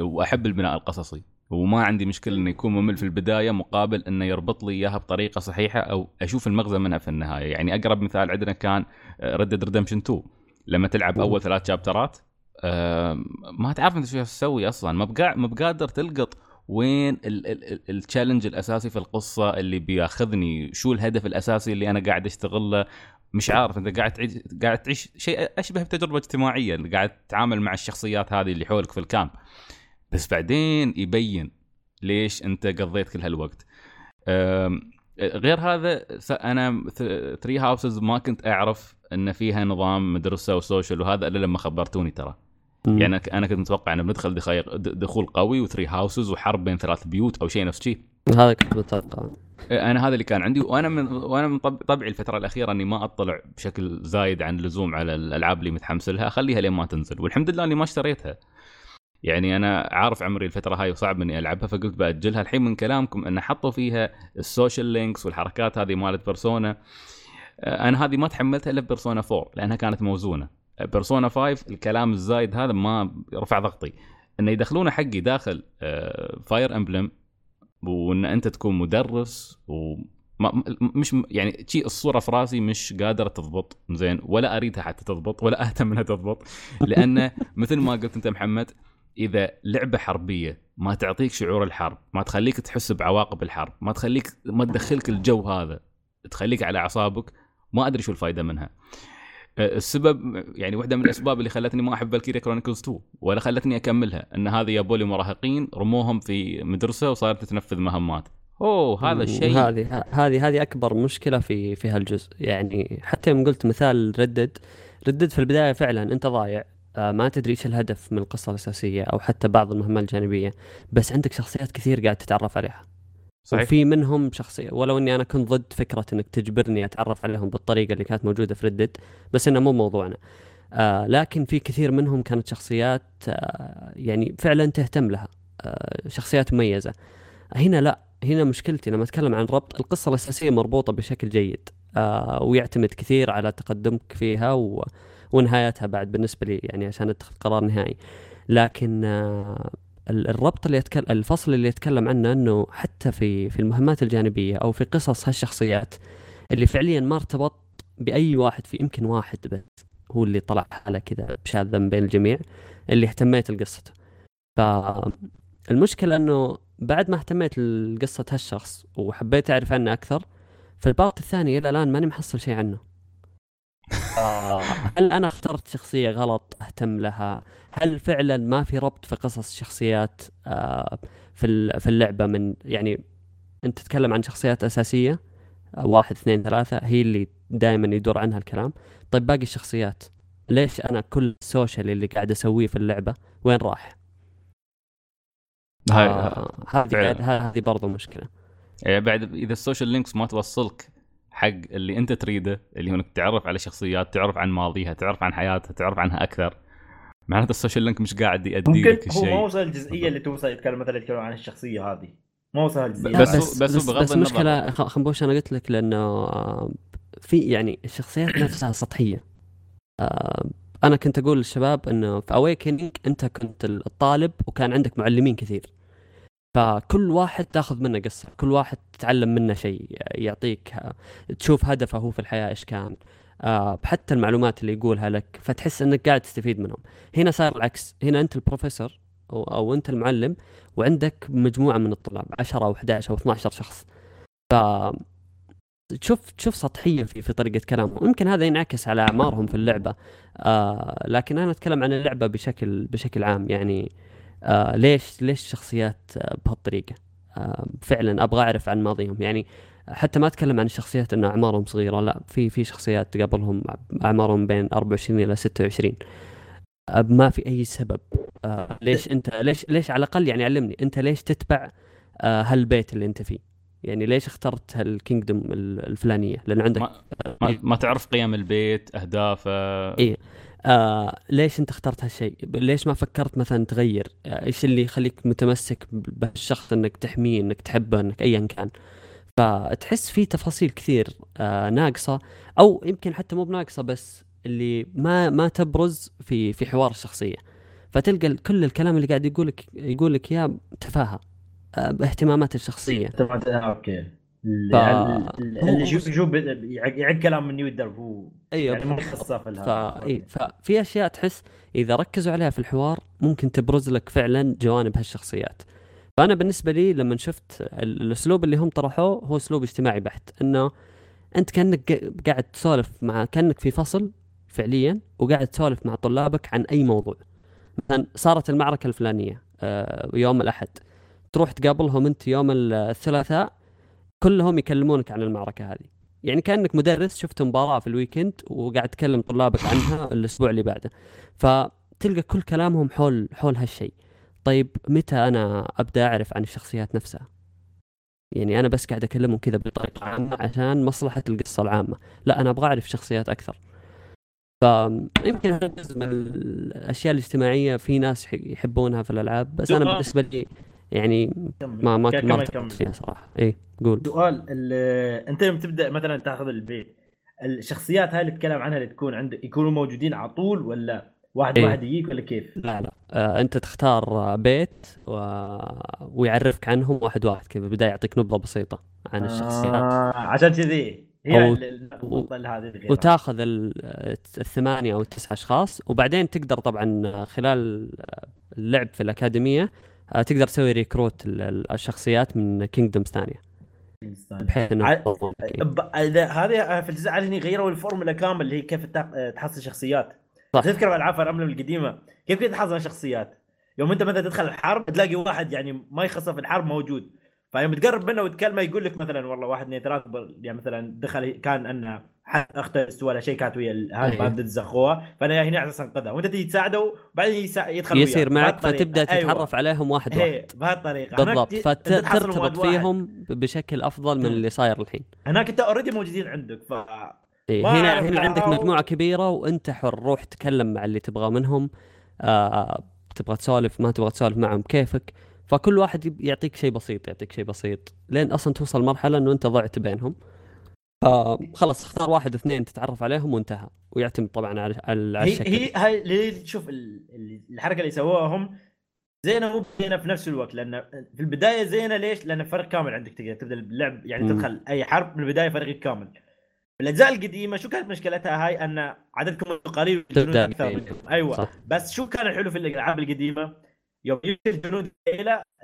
وأحب البناء القصصي. وما عندي مشكلة إنه يكون ممل في البداية مقابل إنه يربط لي إياها بطريقة صحيحة أو أشوف المغزى منها في النهاية. يعني أقرب مثال عندنا كان Red Dead Redemption 2 لما تلعب. أول ثلاث chapter ات ما تعرف أنت شو تسوي أصلا. ما ما بقادر تلقط وين ال challenge الأساسي في القصة اللي بياخذني شو الهدف الأساسي اللي أنا قاعد أشتغله. مش عارف أنت قاعد تعيش قاعد تعيش شيء أشبه بتجربة اجتماعية اللي قاعد تتعامل مع الشخصيات هذه اللي حولك في ال camp. بس بعدين يبين ليش أنت قضيت كل هالوقت. غير هذا أنا Three Houses ما كنت أعرف إن فيها نظام مدرسة و social وهذا إلا لما خبرتوني ترى. مم. يعني أنا كنت متوقع إنه بندخل دخول قوي و Three Houses وحرب بين ثلاث بيوت أو شيء نفس شيء. هذا كنت متوقع. أنا هذا اللي كان عندي وأنا من وأنا من طب- طبعي الفترة الأخيرة إني ما أطلع بشكل زايد عن اللزوم على الألعاب اللي متحمس لها أخليها لين ما تنزل. والحمد لله إني ما اشتريتها. يعني أنا عارف عمري الفترة هاي وصعب إني ألعبها فقلت بأجلها الحين من كلامكم إن حطوا فيها ال social links والحركات هذه مالت بيرسونا أنا هذه ما تحملتها إلا بيرسونا 4 لأنها كانت موزونة. بيرسونا 5 الكلام الزايد هذا رفع ضغطي. إنه يدخلونه حقي داخل Fire Emblem وإن أنت تكون مدرس و ما م- مش م- يعني شيء الصورة في راسي مش قادرة تضبط. زين ولا أريدها حتى تضبط ولا أهتم إنها تضبط. لأن مثل ما قلت أنت محمد إذا لعبة حربية ما تعطيك شعور الحرب ما تخليك تحس بعواقب الحرب ما تخليك ما تدخلك الجو هذا تخليك على أعصابك ما أدري شو الفائده منها. أه، السبب يعني واحدة من الأسباب اللي خلتني ما أحب Valkyria Chronicles 2 ولا خلتني أكملها إن هذا يابوا لي مراهقين رموهم في مدرسة وصارت تنفذ مهمات. أوه هذا الشيء هذه هذه هذه أكبر مشكلة في في هالجزء. يعني حتى يوم قلت مثال ردد ردد في البداية فعلا أنت ضايع. آه، ما تدري إيش الهدف من القصة الأساسية أو حتى بعض المهمات الجانبية بس عندك شخصيات كثير قاعد تتعرف عليها. صحيح. وفي منهم شخصية ولو إني أنا كنت ضد فكرة إنك تجبرني أتعرف عليهم بالطريقة اللي كانت موجودة في ردد بس إنه مو موضوعنا. آه لكن في كثير منهم كانت شخصيات آه يعني فعلا تهتم لها آه شخصيات مميزة. هنا لا هنا مشكلتي لما أتكلم عن ربط القصة الأساسية مربوطة بشكل جيد آه ويعتمد كثير على تقدمك فيها و... ونهايتها بعد بالنسبة لي يعني عشان أتخذ قرار نهائي. لكن آه الربط اللي يتكلم الفصل اللي يتكلم عنه إنه حتى في في المهمات الجانبية أو في قصص هالشخصيات اللي فعليا ما ارتبط بأي واحد في يمكن واحد بس هو اللي طلع حاله كذا شاذا بين الجميع اللي اهتميت لقصته. فالمشكلة إنه بعد ما اهتميت لقصة هالشخص وحبيت أعرف عنه أكثر في البارت الثاني إلى الآن ماني محصل شيء عنه. هل أنا اخترت شخصية غلط أهتم لها؟ هل فعلا ما في ربط في قصص شخصيات آه، في ال- في اللعبة من يعني أنت تتكلم عن شخصيات أساسية آه، واحد اثنين ثلاثة هي اللي دائما يدور عنها الكلام. طيب باقي الشخصيات ليش أنا كل ال social اللي قاعد أسويه في اللعبة وين راح؟ هاي آه، هذه هذه برضو مشكلة. يعني بعد إذا ال social links ما توصلك حق اللي انت تريده اللي هو انك تعرف على شخصيات تعرف عن ماضيها تعرف عن حياتها تعرف عنها أكثر. معناته ال social link مش قاعد يؤدي ممكن لك هو ما الشيء وصل الجزئية اللي توصل يتكلم مثلا يتكلم عن الشخصية هذه. ما وصل الجزئية. بس بس بغض بس النظر. المشكلة خ- خنبوش أنا قلت لك لأنه آه، في يعني الشخصيات نفسها سطحية. آه، أنا كنت أقول للشباب إنه في اويكننج أنت كنت الطالب وكان عندك معلمين كثير. فكل واحد تاخذ منه قصة كل واحد تتعلم منه شيء يعطيك تشوف هدفه هو في الحياة إيش كان. آه، حتى المعلومات اللي يقولها لك فتحس إنك قاعد تستفيد منهم. هنا صار العكس. هنا أنت البروفيسور أو, أو أنت المعلم وعندك مجموعة من الطلاب 10 أو 11 أو 12 شخص. ف تشوف تشوف سطحية في في طريقة كلامهم. يمكن هذا ينعكس على أعمارهم في اللعبة. آه لكن أنا أتكلم عن اللعبة بشكل بشكل عام. يعني آه ليش ليش الشخصيات آه بهالطريقة؟ آه فعلا أبغى أعرف عن ماضيهم. يعني حتى ما أتكلم عن الشخصيات ان أعمارهم صغيرة لا في في شخصيات تقابلهم أعمارهم بين 24 إلى 26 آه ما في أي سبب. آه ليش أنت ليش ليش على الأقل يعني علمني أنت ليش تتبع آه هالبيت اللي أنت فيه؟ يعني ليش اخترت هالكينجدوم الفلانية؟ لأن عندك ما, ما, ما تعرف قيم البيت أهدافه. إيه. آه ليش انت اخترت هالشيء؟ ليش ما فكرت مثلا تغير؟ آه إيش اللي يخليك متمسك بهالشخص إنك تحميه إنك تحبه إنك ايا كان؟ فتحس في تفاصيل كثير آه ناقصة أو يمكن حتى مو بناقصة بس اللي ما ما تبرز في في حوار الشخصية فتلقى كل الكلام اللي قاعد يقولك يقولك إياه تفاهة آه باهتمامات الشخصية أوكي ف- يشوف يشوف يعق كلام من يودر هو أيوه يعني ما يخصه في ف... إيه، ففي أشياء تحس إذا ركزوا عليها في الحوار ممكن تبرز لك فعلا جوانب هالشخصيات. فأنا بالنسبة لي لما شفت ال- الأسلوب اللي هم طرحوه هو أسلوب اجتماعي بحت. إنه أنت كأنك قا- قاعد تسولف مع كأنك في فصل فعليا وقاعد تسولف مع طلابك عن أي موضوع. مثلا صارت المعركة الفلانية آه، يوم الأحد. تروح تقابلهم أنت يوم الثلاثاء كلهم يكلمونك عن المعركة هذه. يعني كأنك مدرس شفت مباراة في الويكند وقاعد تكلم طلابك عنها الأسبوع اللي بعده. فتلقى كل كلامهم حول حول هالشيء. طيب متى أنا أبدأ أعرف عن الشخصيات نفسها؟ يعني أنا بس قاعد أكلمهم كذا بطريقة عامة عشان مصلحة القصة العامة. لا أنا أبغى أعرف شخصيات أكثر. فيمكن هذا جزء من الأشياء الاجتماعية في ناس يح- يحبونها في الألعاب بس أنا. بالنسبة لي يعني. ما ما ما. فيها صراحة اي قول سؤال ال- أنت لما تبدأ مثلا تأخذ البيت الشخصيات هاي اللي تتكلم عنها اللي تكون عندك يكونوا موجودين على طول ولا واحد إيه. واحد يجيك ولا كيف؟ لا لا آه أنت تختار بيت و... ويعرفك عنهم واحد واحد كذا بداية يعطيك نبذة بسيطة عن الشخصيات آه عشان كذي هي أو- هذه. وتأخذ ال- الثمانية أو التسعة أشخاص وبعدين تقدر طبعا خلال اللعب في الأكاديمية تقدر تسوي recruit ال- ال- الشخصيات من kingdoms ثانية. بحيث إنه ع- هذه في الجزء هني غيروا الفورمولا كامل اللي هي كيف تق- تحصل شخصيات. صح. تذكر بألعاب Fire Emblem القديمة؟ كيف كنت تحصل شخصيات؟ يوم أنت مثلا تدخل الحرب تلاقي واحد يعني ما يخصه في الحرب موجود. فيوم تقرب منه وتكلمه يقول لك مثلا والله واحد اثنين ثلاث يعني مثلا دخل كان أن حد اخته ولا شيء كانت ويا هذه. ما ضد اخوها فأنا هنا على أساس انقذها وأنت تيجي تساعده وبعدين يدخل. يصير معك. فتبدأ أيوة. تتعرف عليهم واحد واحد إيه بهالطريقه بالضبط فترتبط. فيهم بشكل أفضل من. اللي صاير الحين هناك أنت اوريدي موجودين عندك ف إيه هنا هنا عندك مجموعة كبيرة وأنت حر روح تكلم مع اللي تبغاه منهم آه تبغى تسولف ما تبغى تسولف معهم كيفك فكل واحد يعطيك شيء بسيط يعطيك شيء بسيط لين أصلا توصل مرحلة إنه أنت ضعت بينهم فخلاص اختار واحد اثنين تتعرف عليهم وانتهى ويعتمد طبعا على على هي الشكل هي هاي اللي شوف ال- ال- الحركة اللي سووها هم زينة مو زينه في نفس الوقت لأن في البداية زينة ليش؟ لأن فريق كامل عندك تقدر تبدأ اللعب يعني. تدخل أي حرب من البدايه فريق كامل. في الاجزاء القديمة شو كانت مشكلتها هاي أن عددكم قليل أكثر فيه. منكم أيوه صح بس شو كان الحلو في الألعاب القديمة؟ يوم يجي الجنود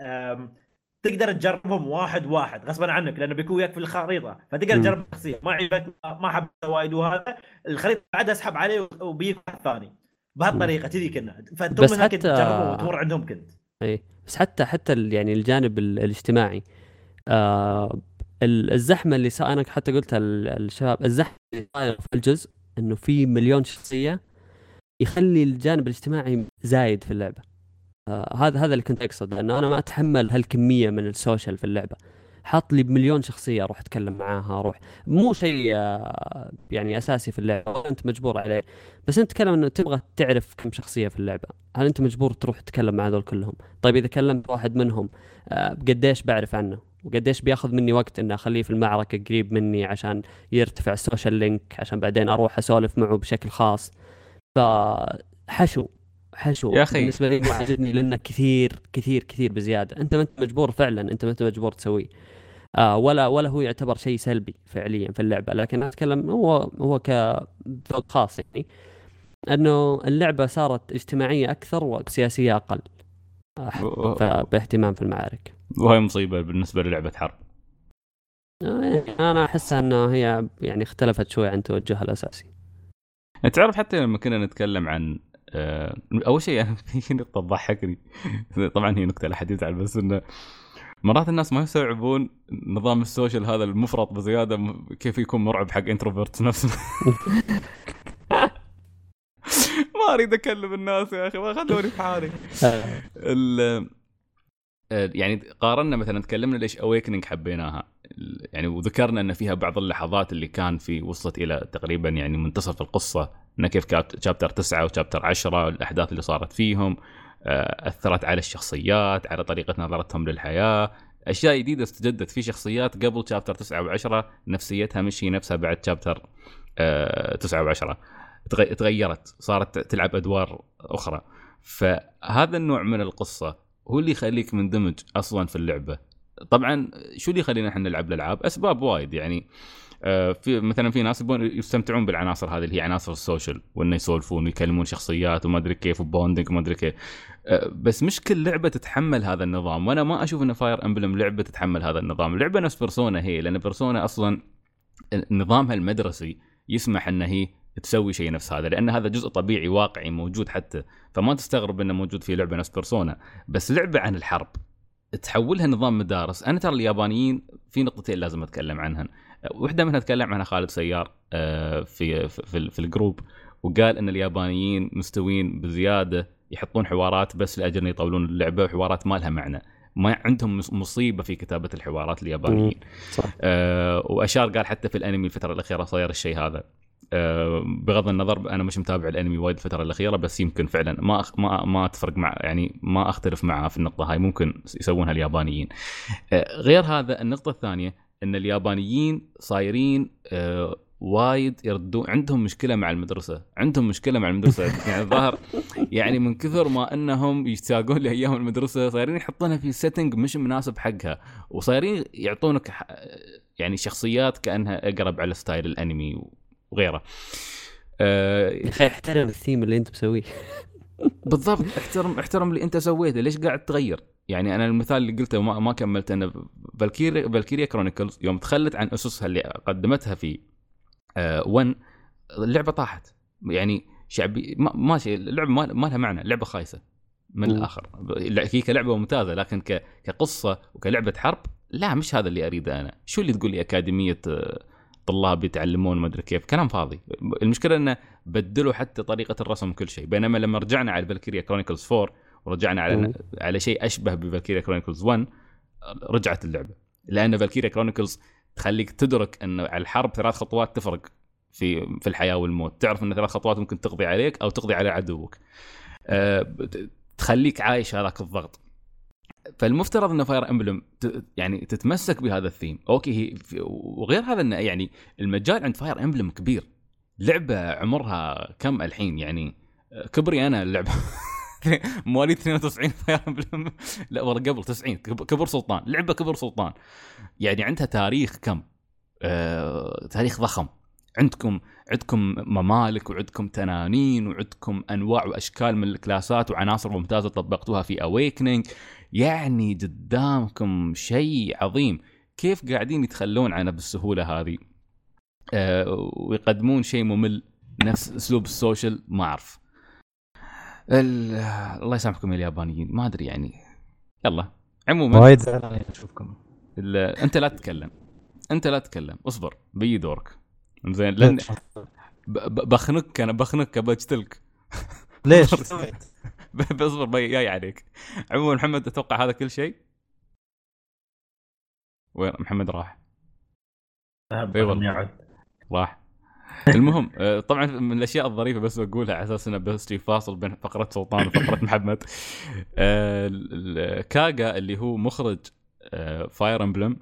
أم، تقدر تجربهم واحد واحد غصبا عنك لأنه بيكون وياك في الخريطة فتقدر. تجرب شخصية. ما عجبك ما حبيت وايد وهذا الخريطة بعدها أسحب عليه وبيجيك واحد ثاني. بهالطريقة كذي كنا. فتم بس حتى- تجربهم وتمر عندهم كنت. اي بس حتى حتى يعني الجانب ال- الاجتماعي. آه ال- الزحمة اللي صار أنا حتى قلتها للشباب الزحمة اللي صايرة في الجزء إنه في مليون شخصية يخلي الجانب الاجتماعي زايد في اللعبة. آه هذا هذا اللي كنت أقصد لأنه أنا ما أتحمل هالكمية من السوشيال في اللعبة. حاط لي مليون شخصية أروح أتكلم معاها أروح مو شيء آه يعني أساسي في اللعبة أنت مجبور عليه. بس أنت تتكلم إنه تبغى تعرف كم شخصية في اللعبة. هل أنت مجبور تروح تتكلم مع هذول كلهم؟ طيب إذا كلمت واحد منهم آه، قديش بعرف عنه؟ وقديش بياخذ مني وقت إني أخليه في المعركة قريب مني عشان يرتفع ال social link عشان بعدين أروح أسولف معه بشكل خاص؟ فحشو. حشو يا أخي. بالنسبة لي ما عجبني لأنه كثير كثير كثير بزيادة. أنت ما أنت مجبور فعلا أنت ما أنت مجبور تسويه. آه ولا ولا هو يعتبر شيء سلبي فعليا في اللعبة. لكن أتكلم هو هو كذوق خاص يعني. أنه اللعبة صارت اجتماعية أكثر وسياسية أقل. ف- باهتمام في المعارك. وهي مصيبة بالنسبة للعبة حرب. آه، أنا أحس أنه هي يعني اختلفت شوي عن توجهها الأساسي. يعني تعرف حتى لما كنا نتكلم عن آه، أول شيء أنا في نقطة تضحكني. طبعا هي نكته لا حد يزعل بس إنه مرات الناس ما يستوعبون نظام السوشيال هذا المفرط بزيادة كيف يكون مرعب حق introvert نفسه. ما أريد أكلم الناس يا أخي ما خلوني في حالي. آه، آه، يعني قارنا مثلا تكلمنا ليش Awakening حبيناها. يعني وذكرنا إن فيها بعض اللحظات اللي كان في وصلت إلى تقريبا يعني منتصف القصة إن كيف chapter 9 و chapter 10 الأحداث اللي صارت فيهم آه، أثرت على الشخصيات على طريقة نظرتهم للحياة. أشياء جديدة استجدت في شخصيات قبل chapter 9 و10 نفسيتها مش هي نفسها بعد chapter 9 و10 تغيرت صارت تلعب أدوار أخرى. فهذا النوع من القصة هو اللي يخليك مندمج أصلا في اللعبة. طبعا شو اللي يخلينا إحنا نلعب الألعاب؟ أسباب وايد يعني آه، في مثلا في ناس يبون يستمتعون بالعناصر هذه اللي هي عناصر ال social وإنه يسولفون ويكلمون شخصيات وما أدري كيف و bonding وما أدري كيف. آه، بس مش كل لعبة تتحمل هذا النظام وأنا ما أشوف إن Fire Emblem لعبة تتحمل هذا النظام. لعبة نفس Persona هي لأن Persona أصلا نظامها المدرسي يسمح إن هي تسوي شيء نفس هذا لأن هذا جزء طبيعي واقعي موجود حتى. فما تستغرب إنه موجود في لعبة نفس Persona بس لعبة عن الحرب. تحولها نظام مدارس. أنا ترى اليابانيين في نقطتين لازم أتكلم عنهن. واحدة منها تكلم عنها خالد سيار آه، في في, في ال group وقال إن اليابانيين مستوين بزيادة يحطون حوارات بس لأجل إن يطولون اللعبة وحوارات ما لها معنى. ما عندهم مص- مصيبة في كتابة الحوارات اليابانيين. صح. آه وأشار قال حتى في الأنمي الفترة الأخيرة صاير الشيء هذا. بغض النظر أنا مش متابع الأنمي وايد الفترة الأخيرة بس يمكن فعلا ما أخ ما ما تفرق مع يعني ما أختلف معه في النقطة هاي. ممكن يسوونها اليابانيين. آه غير هذا النقطة الثانية إن اليابانيين صايرين آه وايد يردون عندهم مشكلة مع المدرسة. عندهم مشكلة مع المدرسة. يعني الظاهر يعني من كثر ما إنهم يشتاقون لأيام المدرسة صايرين يحطونها في setting مش مناسب حقها. وصايرين يعطونك يعني شخصيات كأنها أقرب على style الأنمي. وغيره. آه، أخي احترم الثيم اللي انت مسويه. بالضبط احترم احترم اللي انت سويته. ليش قاعد تغير يعني أنا المثال اللي قلته وما ما كملت. انه Valkyria Valkyria Chronicles يوم تخلت عن أسسها اللي قدمتها في 1 اللعبة طاحت. يعني شعبي ما ماشي اللعبة ما, ما لها معنى. لعبة خايسة من. الآخر. لا، هي كلعبة ممتازة لكن ك... كقصة وكلعبة حرب لا مش هذا اللي أريده أنا. شو اللي تقول لي أكاديمية آه، طلاب يتعلمون ما أدري كيف. كلام فاضي. المشكلة إنه بدلوا حتى طريقة الرسم كل شيء. بينما لما رجعنا على Valkyria Chronicles 4 ورجعنا على. على شيء أشبه ب Valkyria Chronicles 1 رجعت اللعبة. لأن Valkyria Chronicles تخليك تدرك انه على الحرب ثلاث خطوات تفرق في في الحياة والموت. تعرف إن ثلاث خطوات ممكن تقضي عليك أو تقضي على عدوك. أه تخليك عايش هذاك الضغط. فالمفترض ان Fire Emblem يعني تتمسك بهذا ال theme. okay هي وغير هذا إنه يعني المجال عند Fire Emblem كبير. لعبة عمرها كم الحين؟ يعني آه، كبري أنا اللعبة. مواليد 92 Fire Emblem لا والله قبل 90 كب- كبر سلطان. لعبة كبر سلطان. يعني عندها تاريخ كم؟ آه، تاريخ ضخم. عندكم عندكم ممالك وعندكم تنانين وعندكم أنواع وأشكال من الكلاسات وعناصر ممتازة طبقتوها في Awakening يعني قدامكم شيء عظيم. كيف قاعدين يتخلون عنه بالسهولة هذه؟ آه، ويقدمون شيء ممل نفس أسلوب ال social ما أعرف. ال- الله يسامحكم يا اليابانيين ما أدري يعني. يلا عموما. وايد زعلان أشوفكم. أنت لا تتكلم. أنت لا تتكلم. اصبر بيجي دورك. زين لأن بخنك أنا بخنك بجتلك. ليش؟ سويت؟ ب- اصبر بي- جاي عليك. عموما محمد أتوقع هذا كل شيء؟ وين محمد راح؟ إي والله. راح. المهم آه، طبعا من الأشياء الظريفة بس بقولها على أساس إنه بس في فاصل بين فقرة سلطان وفقرة محمد. آه، كاغا اللي هو مخرج Fire Emblem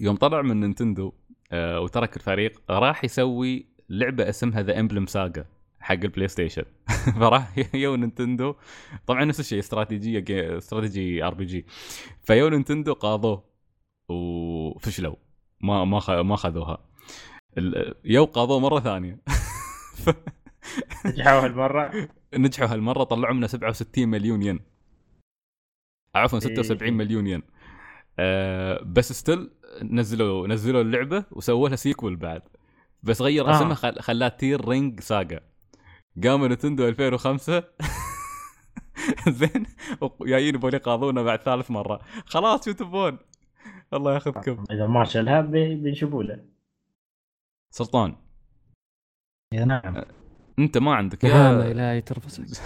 يوم طلع من Nintendo آه، وترك الفريق راح يسوي لعبة اسمها The Emblem Saga حق ال PlayStation. فراح يو Nintendo. طبعا نفس الشيء استراتيجية جي- strategy RPG. فيو Nintendo قاضوه وفشلوا. ما ما خ- ما خذوها. يو قاضوه مرة ثانية. نجحوا هالمرة؟ نجحوا هالمرة طلعوا منها 67 مليون ين. عفوا 76 مليون ين. آه بس still نزلوا نزلوا اللعبة وسووا لها sequel بعد. بس غير آه. اسمها خل... خلاها Tear Ring Saga قاموا Nintendo 2005 زين. جايين يبغون يقاضونا بعد ثالث مرة. خلاص شو تبون الله ياخذكم. إذا ما شالها بينشبوا له. سلطان. يا نعم. أنت ما عندك. يا الهي ترفسك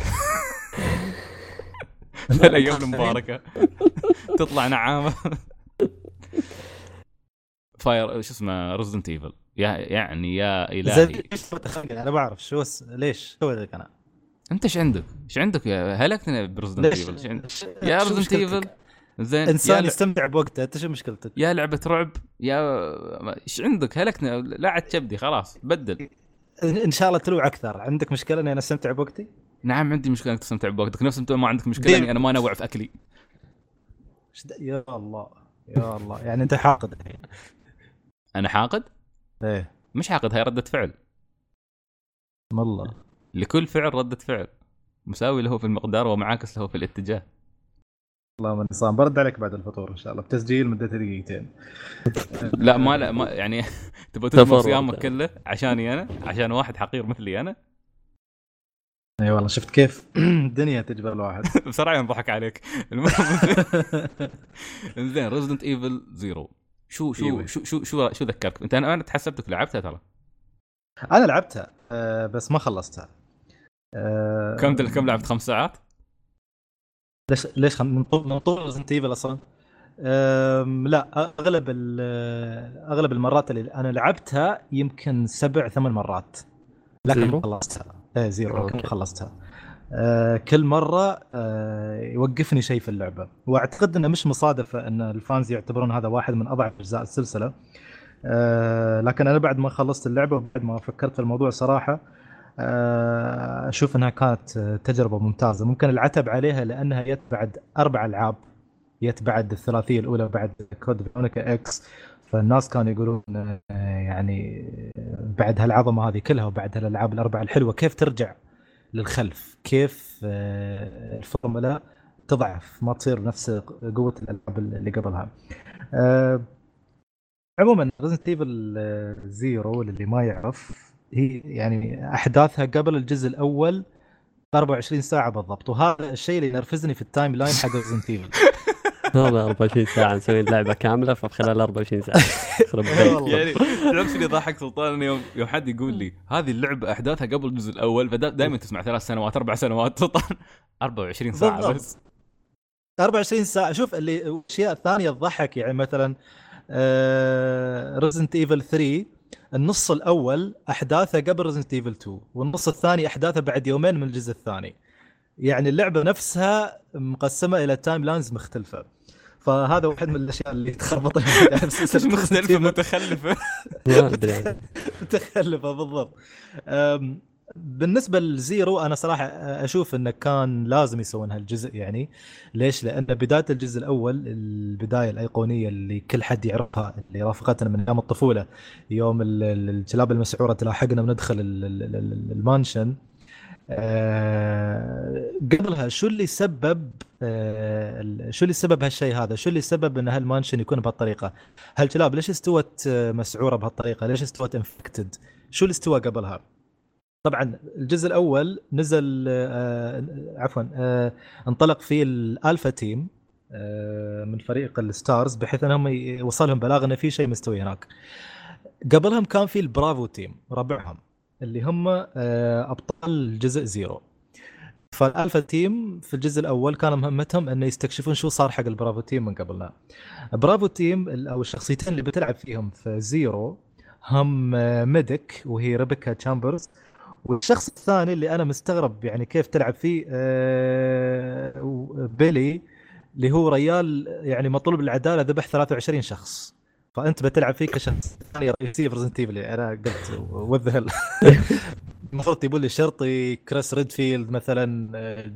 الأيام المباركة. تطلع نعامة. Fire شو اسمه Resident Evil يعني يا إلهي ليش؟ أنا بعرف شو س- ليش سويت لك أنا؟ أنت إيش عندك؟ إيش عندك يا هلكتنا بريزدنت ليش؟ إيفل إيش عندك؟ يا مشكلتك؟ ايفل زين إنسان يا. يستمتع بوقته أنت شو مشكلتك؟ يا لعبة رعب يا إيش عندك هلكنا لا عاد تبدي خلاص بدل ان شاء الله تلوع أكثر عندك مشكلة إني أنا أستمتع بوقتي؟ نعم عندي مشكلة إنك تستمتع بوقتك نفس انت ما عندك مشكلة. إني أنا ما أنوع في أكلي يا الله يا الله يعني أنت حاقد أنا حاقد إيه. مش حاقد هاي ردة فعل. والله لكل فعل ردة فعل. مساوي له في المقدار ومعاكس له في الاتجاه. والله من نظام برد عليك بعد الفطور إن شاء الله. بتسجيل مدته دقيقتين. لا ما لا ما يعني تبغى تدمر تفرد. صيامك كله عشاني أنا؟ عشان واحد حقير مثلي أنا؟ إي والله شفت كيف الدنيا تجبر الواحد. بسرعة ينضحك عليك. المهم. زين ريزدنت ايفل zero شو شو إيوه. شو شو شو, شو ذكرك أنت أنا تحسبتك لعبتها ترى أنا لعبتها آه، بس ما خلصتها آه، كم كم لعبت خمس ساعات؟ ليش ليش خم... من طول من طول ريزدنت ايفل أصلا أم لا أغلب ال- أغلب المرات اللي أنا لعبتها يمكن سبع ثمان مرات لكن zero؟ ما خلصتها إيه zero لكن. خلصتها أه كل مرة أه يوقفني شيء في اللعبة. وأعتقد إنه مش مصادفة إن ال fans يعتبرون هذا واحد من أضعف أجزاء السلسلة. أه لكن أنا بعد ما خلصت اللعبة وبعد ما فكرت في الموضوع صراحة آه، أشوف إنها كانت آه، تجربة ممتازة. ممكن العتب عليها لأنها جت بعد أربع ألعاب. جت بعد الثلاثية الأولى بعد كود فيرونيكا إكس فالناس كانوا يقولون آه، يعني آه، بعد هالعظمة هذه كلها وبعد هالألعاب الأربعة الحلوة كيف ترجع؟ للخلف؟ كيف آه، الفورمولا تضعف ما تصير نفس قوة الألعاب اللي قبلها. آه، عموما ريزدنت ايفل zero للي ما يعرف هي يعني أحداثها قبل الجزء الأول ب 24 ساعة بالضبط وهذا الشيء اللي ينرفزني في ال timeline حق ريزدنت ايفل هذا 24 ساعة نسوي لعبة كاملة فخلال 24 ساعة يخرب. والله. يعني تعرف اللي ضحك سلطان إنه يوم يوم حد يقول لي هذه اللعبة أحداثها قبل الجزء الأول. فدائما تسمع ثلاث سنوات أربع سنوات سلطان. 24 ساعة بالضبط. بس. 24 ساعة. شوف اللي الأشياء الثانية تضحك يعني مثلا ريزدنت ايفل 3 النص الأول أحداثه قبل ريزدنت ايفل 2 والنص الثاني أحداثه بعد يومين من الجزء الثاني. يعني اللعبة نفسها مقسمة إلى timelines مختلفة. فهذا واحد من الأشياء اللي تخربط مختلفه. متخلفة. متخلفة بالضبط بالنسبة ل zero أنا صراحة أشوف إنه كان لازم يسوون هالجزء يعني ليش؟ لأن بداية الجزء الأول البداية الأيقونية اللي كل حد يعرفها اللي رافقتنا من أيام الطفولة يوم ال- ال- الكلاب المسعورة تلاحقنا وندخل ال- ال- ال- ال mansion آه، قبلها شو اللي سبب آه، شو اللي سبب هالشيء هذا؟ شو اللي سبب إن هال mansion يكون بهالطريقة؟ هالكلاب ليش استوت مسعورة بهالطريقة؟ ليش استوت infected؟ شو اللي استوى قبلها؟ طبعا الجزء الأول نزل آه، عفوا انطلق فيه ال Alpha team من فريق الستارز بحيث إنهم يوصلهم بلاغ انه في شيء مستوي هناك. قبلهم كان في ال Bravo team ربعهم اللي هم آه، أبطال جزء zero. فال Alpha team في الجزء الأول كان مهمتهم إنه يستكشفون شو صار حق ال Bravo team من قبلنا. Bravo team أو الشخصيتين اللي بتلعب فيهم في zero هم آه، medic وهي ريبيكا تشامبرز والشخص الثاني اللي أنا مستغرب يعني كيف تلعب فيه آه، بيلي اللي هو ريال يعني مطلوب العدالة ذبح 23 شخص فأنت بتلعب فيه كشخص ثاني رئيسي ايفل أنا قلت what the hell المفروض تجيبون لي شرطي كريس ريدفيلد مثلا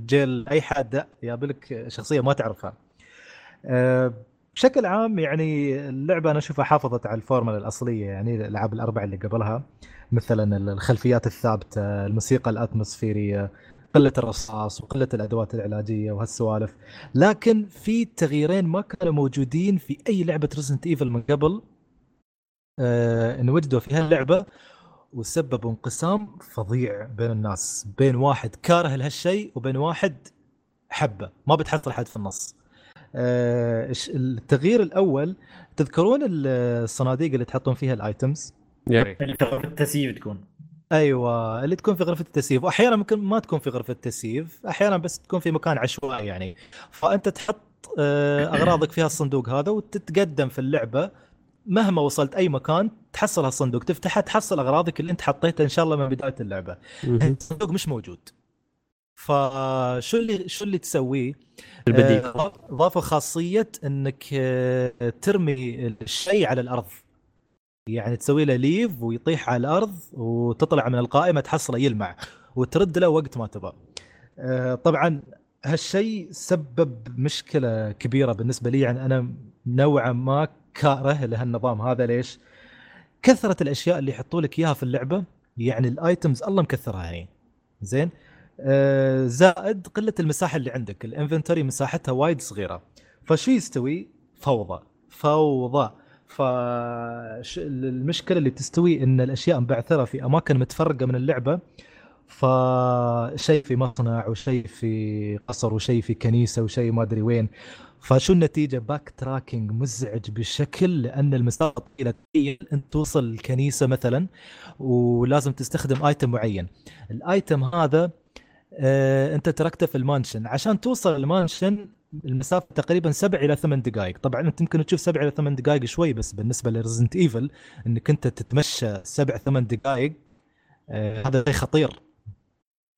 جيل أي حد لا يايب لك شخصية ما تعرفها. آه، بشكل عام يعني اللعبة أنا أشوفها حافظت على الفورمولا الأصلية يعني الالعاب الاربعه اللي قبلها مثلا الخلفيات الثابتة الموسيقى الأتموسفيرية. قلة الرصاص وقلة الأدوات العلاجية وهالسوالف. لكن في تغييرين ما كانوا موجودين في أي لعبة ريزدنت ايفل من قبل آه انوجدوا في هاللعبة وسببوا انقسام فظيع بين الناس. بين واحد كاره لهالشيء وبين واحد حبه. ما بتحصل حد في النص. آه التغيير الأول؟ تذكرون الصناديق اللي تحطون فيها الايتمز التسييف تكون. أيوه اللي تكون في غرفة التسييف. واحيانا ممكن ما تكون في غرفة التسييف أحيانا بس تكون في مكان عشوائي يعني. فأنت تحط آه، أغراضك في هالصندوق هذا وتتقدم في اللعبة. مهما وصلت أي مكان تحصل هالصندوق. تفتحه تحصل أغراضك اللي أنت حطيتها إن شاء الله من بداية اللعبة. الصندوق مش موجود. فشو اللي شو اللي تسويه؟ البديل. آه، ضافوا خاصية إنك آه، ترمي الشيء على الأرض. يعني تسوي له ليف ويطيح على الأرض وتطلع من القائمة تحصله يلمع وترد له وقت ما تبغى. آه، طبعا هالشيء سبب مشكلة كبيرة بالنسبة لي يعني أنا نوعا ما كاره لهالنظام هذا. ليش؟ كثرة الأشياء اللي يحطوا لك إياها في اللعبة يعني ال items الله مكثرها يعني. زين؟ آه، زائد قلة المساحة اللي عندك. ال inventory مساحتها وايد صغيرة. فشو يستوي؟ فوضى. فوضى. فالمشكلة اللي تستوي إن الأشياء مبعثرة في أماكن متفرقة من اللعبة فشيء في مصنع وشيء في قصر وشيء في كنيسة وشيء ما أدري وين. فشو النتيجة؟ backtracking مزعج بشكل لأن المسافة طويلة. انت توصل الكنيسة مثلا ولازم تستخدم item معين. ال item هذا آه، أنت تركته في ال mansion. عشان توصل ال mansion المسافة تقريبا سبع إلى ثمان دقائق. طبعا أنت يمكن تشوف سبع إلى ثمان دقائق شوي بس بالنسبة لريزدنت ايفل إنك أنت تتمشى سبع ثمان دقائق آه، هذا شيء خطير.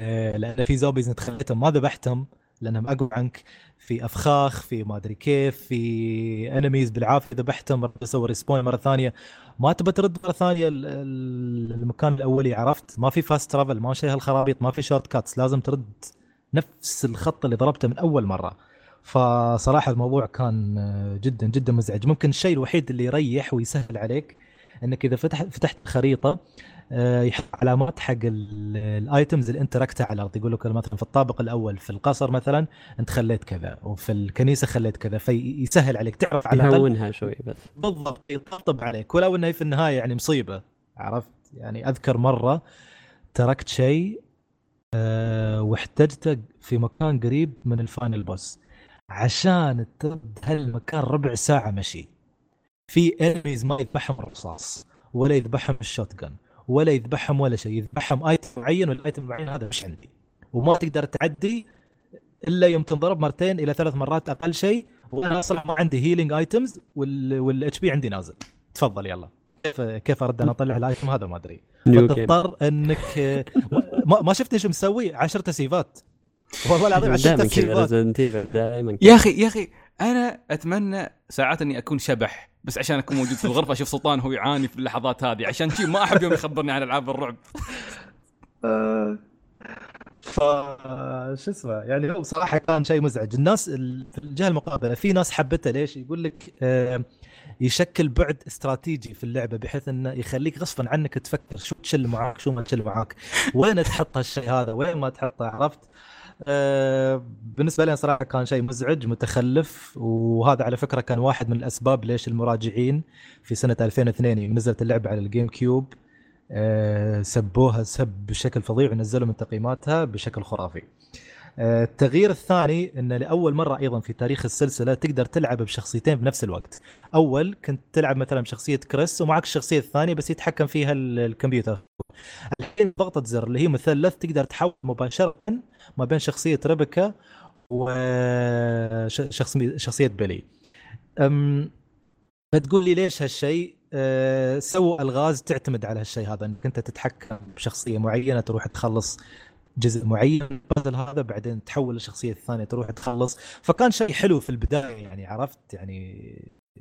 آه، لأن في zombies انت خليتهم ما ذبحتهم لأنهم أقوى عنك. في أفخاخ في ما أدري كيف في enemies بالعافية ذبحتهم. يسوي respawn مرة ثانية. ما تبى ترد مرة ثانية ال- ال- المكان الأولي عرفت؟ ما في fast travel ما في هالخرابيط ما في shortcuts لازم ترد نفس الخط اللي ضربته من أول مرة. فصراحة الموضوع كان آه، جدا جدا مزعج. ممكن الشيء الوحيد اللي يريح ويسهل عليك إنك إذا فتحت فتحت خريطة آه، يحط علامات حق ال- ال items اللي أنت تركتها على الأرض. يقول لك مثلا في الطابق الأول في القصر مثلا أنت خليت كذا وفي الكنيسة خليت كذا. فيسهل عليك تعرف على يهونها شوي بس. بالضبط يطبطب عليك. ولو إنه في النهاية يعني مصيبة عرفت؟ يعني أذكر مرة تركت شيء أه واحتجته في مكان قريب من ال final boss. عشان ترد هالمكان ربع ساعة مشي. في enemies ما يذبحهم الرصاص ولا يذبحهم ال shotgun ولا يذبحهم ولا شيء يذبحهم item معين وال item المعين هذا مش عندي. وما تقدر تعدي إلا يوم تنضرب مرتين إلى ثلاث مرات أقل شيء وأنا أصلا ما عندي healing items وال HP عندي نازل. تفضل يلا. كيف كيف أرد أنا أطلع الايتم هذا؟ ما أدري. فتضطر إنك ما, شفت إيش مسوي؟ 10 تسييفات والله العظيم 10 دائما كذا دائما كذا. يا أخي يا أخي أنا أتمنى ساعات إني أكون شبح بس عشان أكون موجود في الغرفة أشوف سلطان وهو يعاني في اللحظات هذه. عشان شي ما أحب يوم يخبرني عن ألعاب الرعب. ف شو اسمه يعني هو بصراحة كان شيء مزعج. الناس ال- في الجهة المقابلة في ناس حبته ليش؟ يقول لك يشكل بعد استراتيجي في اللعبة بحيث إنه يخليك غصبا عنك تفكر شو تشل معاك شو ما تشل معاك. وين تحط هالشيء هذا؟ وين ما تحطه؟ عرفت؟ بالنسبة لي صراحة كان شيء مزعج متخلف وهذا على فكرة كان واحد من الأسباب ليش المراجعين في سنة 2002 يوم نزلت اللعبة على الجيم كيوب آه، سبوها سب بشكل فظيع ونزلوا من تقييماتها بشكل خرافي. آه، التغيير الثاني انه لأول مرة أيضا في تاريخ السلسلة تقدر تلعب بشخصيتين بنفس الوقت. أول كنت تلعب مثلا بشخصية كريس ومعك الشخصية الثانية بس يتحكم فيها ال- الكمبيوتر. الحين ضغطة زر اللي هي مثلث تقدر تحول مباشرة ما بين شخصية ريبيكا وشخصيه شخصية بيلي. أم فتقول لي ليش هالشيء؟ أه سووا الغاز تعتمد على هالشيء هذا إنك أنت تتحكم بشخصية معينة تروح تخلص جزء معين البازل هذا بعدين تحول للشخصية الثانية تروح تخلص. فكان شيء حلو في البداية يعني عرفت؟ يعني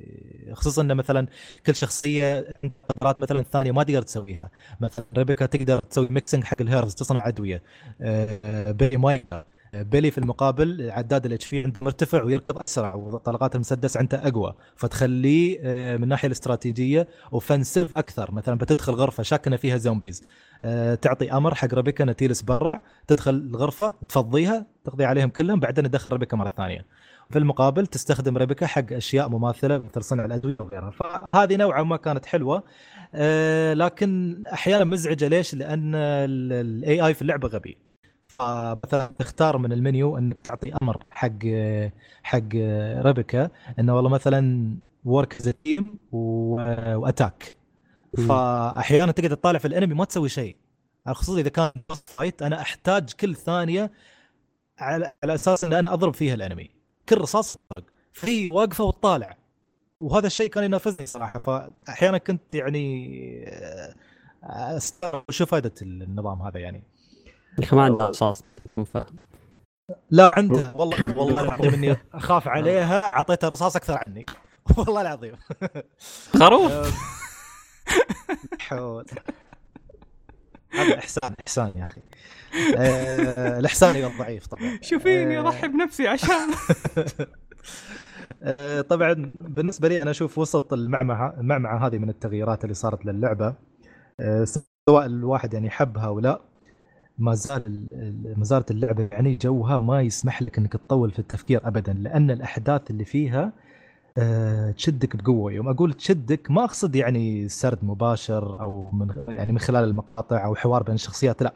آه، خصوصا انه مثلا كل شخصية قدرات مثلا ثانية ما تقدر تسويها. مثلا ريبيكا تقدر تسوي mixing حق ال herbs تصنع أدوية. آه، بيلي ما يقدر. بيلي في المقابل عداد ال HP عنده مرتفع ويركض أسرع وطلقات المسدس عنده أقوى. فتخليه آه، من الناحية الاستراتيجية offensive أكثر. مثلا بتدخل غرفة شاكة فيها zombies تعطي أمر حق ريبيكا انها تجلس برا تدخل الغرفة تفضيها تقضي عليهم كلهم بعدين تدخل ريبيكا مرة ثانية. في المقابل تستخدم ريبيكا حق أشياء مماثلة مثل صنع الأدوية وغيرها. فهذه نوعا ما كانت حلوة. آه، لكن أحيانا مزعجة ليش؟ لأن ال AI في اللعبة غبي فمثلا تختار من المنيو أنك تعطي أمر حق حق ريبيكا إنه والله مثلا work as team و attack فأحيانا تقدر تطالع في ال enemy ما تسوي شيء. خصوصا إذا كان fight أنا أحتاج كل ثانية على, على أساس إن أنا أضرب فيها الانمي. كل رصاص في واقفة وتطالع. وهذا الشيء كان ينافسني صراحة. فأحيانا كنت يعني آه، أستغرب شو فائده النظام هذا يعني. ما عنده رصاص. لا عنده والله والله العظيم إني أخاف عليها. أعطيتها رصاص أكثر عني والله العظيم. خروف. حول. هذا احسان إحسان يا أخي. آه، الإحسان يا الضعيف طبعا. شوفيني آه، اضحي بنفسي عشان. آه، طبعا بالنسبة لي أنا أشوف وسط المعمعة المعمعة هذه من التغييرات اللي صارت للعبة. آه، سواء الواحد يعني حبها أو لا ما زال ال- ال- ما زالت اللعبة يعني جوها ما يسمح لك إنك تطول في التفكير ابدا لأن الأحداث اللي فيها آه، تشدك بقوة. يوم أقول تشدك ما أقصد يعني سرد مباشر أو من يعني من خلال المقاطع أو حوار بين الشخصيات لا.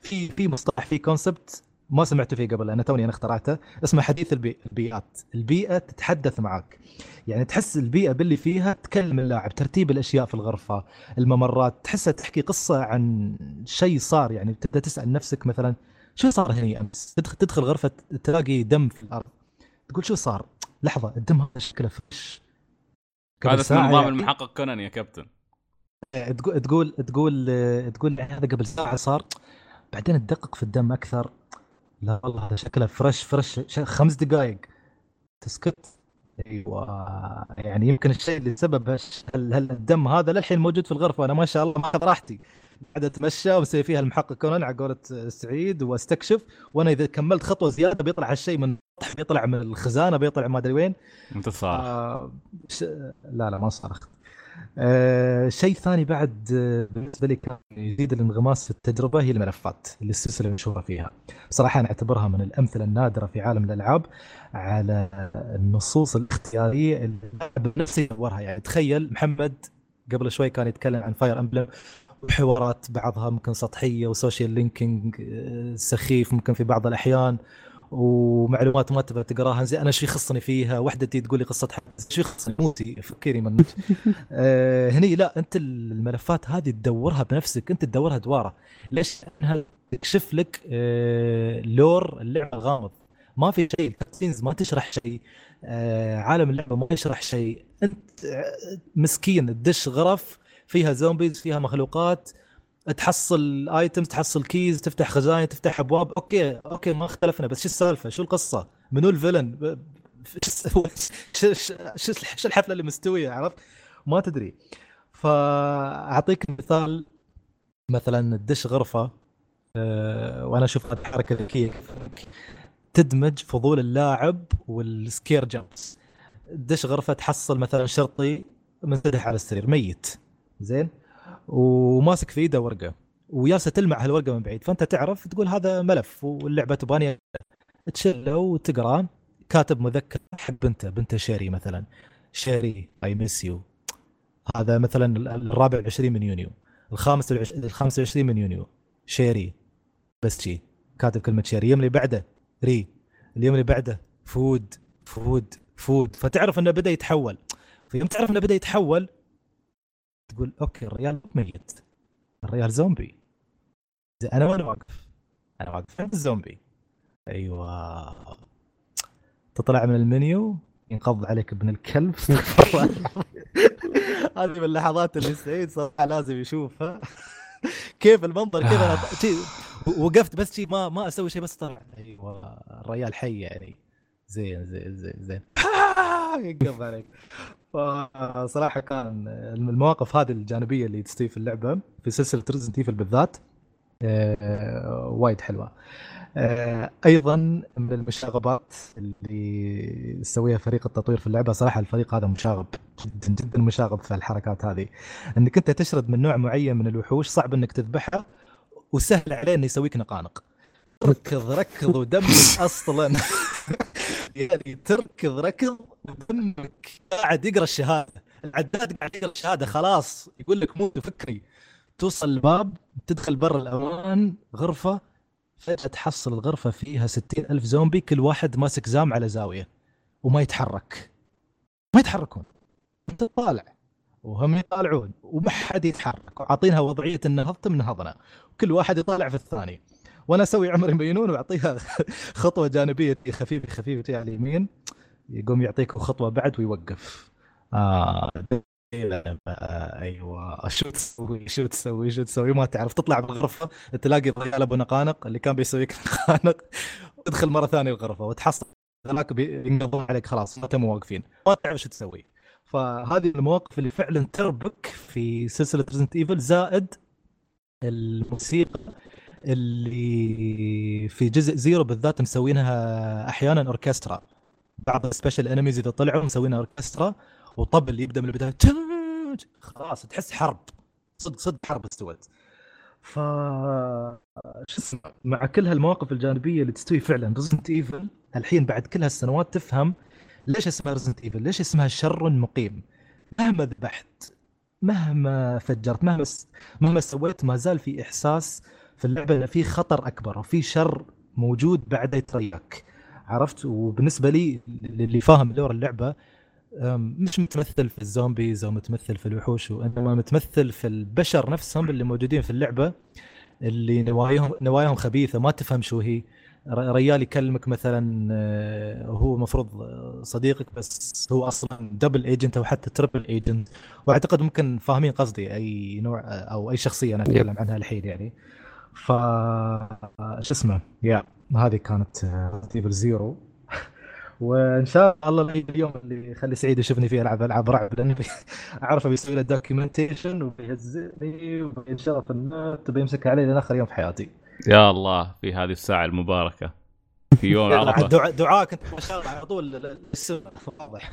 في في مصطلح في concept ما سمعته فيه قبل أنا توني أنا اخترعته اسمه حديث البي... البيئات. البيئة تتحدث معك. يعني تحس البيئة باللي فيها تكلم اللاعب ترتيب الأشياء في الغرفة الممرات. تحسها تحكي قصة عن شيء صار. يعني تبدأ تسأل نفسك مثلا شو صار هنا أمس؟ تدخل غرفة تلاقي دم في الأرض. تقول شو صار؟ لحظة الدم هذا شكله fresh هذا ساعة نظام يعني. المحقق كونان يا كابتن. تقول تقول تقول تقول يعني هذا قبل ساعة صار. بعدين تدقق في الدم أكثر. لا والله هذا شكله فريش فريش خمس دقائق تسكت. أيوه. يعني يمكن الشيء اللي سبب هالش- هال- هال- الدم هذا للحين موجود في الغرفة. أنا ما شاء الله ماخذ راحتي. قاعد أتمشى ومسوي فيها المحقق كونان على قولة سعيد وأستكشف. وأنا إذا كملت خطوة زيادة بيطلع هالشيء من بيطلع من الخزانة بيطلع ما أدري وين. أنت صار آه ش... لا لا ما صرخت. آه شيء ثاني بعد آه، بالنسبة لي كان يزيد الانغماس في التجربة هي الملفات اللي السلسلة مشهوره فيها. صراحة أنا أعتبرها من الأمثلة النادرة في عالم الألعاب على النصوص الاختيارية اللي بنفسه يدورها يعني تخيل محمد قبل شوي كان يتكلم عن فاير امبلم وحوارات بعضها ممكن سطحية و social linking آه، سخيف ممكن في بعض الأحيان ومعلومات ما تبغى تقراها زي أنا شو يخصني فيها؟ وحدتي تقول لي قصة شو يخصني؟ موتي فكري من آه هني لا أنت الملفات هذه تدورها بنفسك أنت تدورها دوارة. ليش؟ لأنها تكشف لك آه lore اللعبة غامض ما في شيء ال cutscenes ما تشرح شيء آه عالم اللعبة ما يشرح شيء. أنت آه، مسكين تدش غرف فيها zombies فيها مخلوقات تحصل items تحصل keys تفتح خزائن تفتح أبواب. okay okay ما اختلفنا بس شو السالفة؟ شو القصة؟ منو ال villain؟ شو الحفلة اللي مستوية عرفت؟ ما تدري. فأعطيك مثال مثلا تدش غرفة آه، وأنا أشوف هذه حركه ذكيه تدمج فضول اللاعب وال scare jumps دش غرفة تحصل مثلا شرطي منسدح على السرير ميت. زين؟ وماسك في ايده ورقة وياسة تلمع هالورقة من بعيد فأنت تعرف تقول هذا ملف واللعبة تبغاني تشله وتقرا كاتب مذكر حق بنته بنته شيري مثلا. شيري I miss you هذا مثلا الرابع والعشرين من يونيو. الخامس والعش... الخامس والعشرين من يونيو. شيري بس شي. كاتب كلمة شيري. اليوم اللي بعده ري. اليوم اللي بعده food food food. فتعرف إنه بدأ يتحول. فيوم تعرف إنه بدأ يتحول تقول okay الريال ميت. الريال زومبي. أنا وين واقف؟ أنا واقف عند الزومبي. أيوه. تطلع من المنيو ينقض عليك ابن الكلب. هذه من اللحظات اللي سعيد صراحة لازم يشوفها. كيف المنظر كذا؟ أنا شي وقفت بس شي ما ما أسوي شيء بس طلع. أيوه. الريال حي يعني. زين زين زين زين. ينقض عليك. فصراحة كان المواقف هذه الجانبية اللي تستوي في اللعبة في سلسلة ريزنت ايفل بالذات آه، وايد حلوة. آه، أيضا من المشاغبات اللي سويها فريق التطوير في اللعبة صراحة الفريق هذا مشاغب جدا جدا مشاغب في الحركات هذه. إنك أنت تشرد من نوع معين من الوحوش صعب إنك تذبحها وسهل عليه إنه يسويك نقانق. ركض ركض ودمك أصلا. يعني تركض ركض ودمك قاعد يقرأ الشهادة. العداد قاعد يقرأ الشهادة خلاص. يقول لك موت وفكري توصل الباب تدخل برا الامان غرفة فجأة تحصل الغرفة فيها ستين ألف زومبي كل واحد ماسك زام على زاوية وما يتحرك. ما يتحركون. أنت طالع. وهم يطالعون. وما حد يتحرك. وعاطينها وضعية النهضه من هضنا وكل واحد يطالع في الثاني. وأنا أسوي عمر مينون واعطيها خطوة جانبية خفيفه خفيفة على اليمين يقوم يعطيك خطوة بعد ويوقف. آه أيوه. شو تسوي؟ شو تسوي؟ شو تسوي؟ ما تعرف. تطلع بالغرفة تلاقي الرجال أبو نقانق اللي كان بيسويك نقانق. ادخل مرة ثانية الغرفة وتحصل هناك بينقضون عليك خلاص ما تم واقفين. ما تعرف شو تسوي. فهذه المواقف اللي فعلا تربك في سلسلة ريزنت ايفل زائد الموسيقى اللي في جزء زيرو بالذات مسوينها أحيانا أوركسترا. بعض ال special enemies إذا طلعوا مسوينها أوركسترا وطبل يبدأ من البداية خلاص تحس حرب. صدق صدق حرب استوت. ف شو اسمه مع كل هالمواقف الجانبية اللي تستوي فعلا Resident Evil الحين بعد كل هالسنوات تفهم ليش اسمها Resident Evil ليش اسمها شر مقيم. مهما ذبحت مهما فجرت مهما. مهما سويت ما زال في إحساس في اللعبة في خطر أكبر وفي شر موجود بعده يترياك عرفت؟ وبالنسبة لي اللي فاهم lore اللعبة مش متمثل في ال zombies أو متمثل في الوحوش وإنما متمثل في البشر نفسهم اللي موجودين في اللعبة اللي نواياهم نواياهم خبيثة ما تفهم شو هي. ريال يكلمك مثلا آه، هو المفروض صديقك بس هو أصلا double agent أو حتى triple agent وأعتقد ممكن فاهمين قصدي أي نوع أو أي شخصية أنا أتكلم عنها الحين يعني. ف شو اسمه يا هذه كانت Evil Zero وإن شاء الله اليوم اللي يخلي سعيد يشوفني فيه العب ألعاب رعب لأني بي- اعرفه بيسوي له documentation وبيهزني وبينشغل في النت وبيمسك علي لين آخر يوم في حياتي. يا الله في هذه الساعة المباركة. في يوم عرفه دعاء دعاء كنت بشغل على طول. واضح.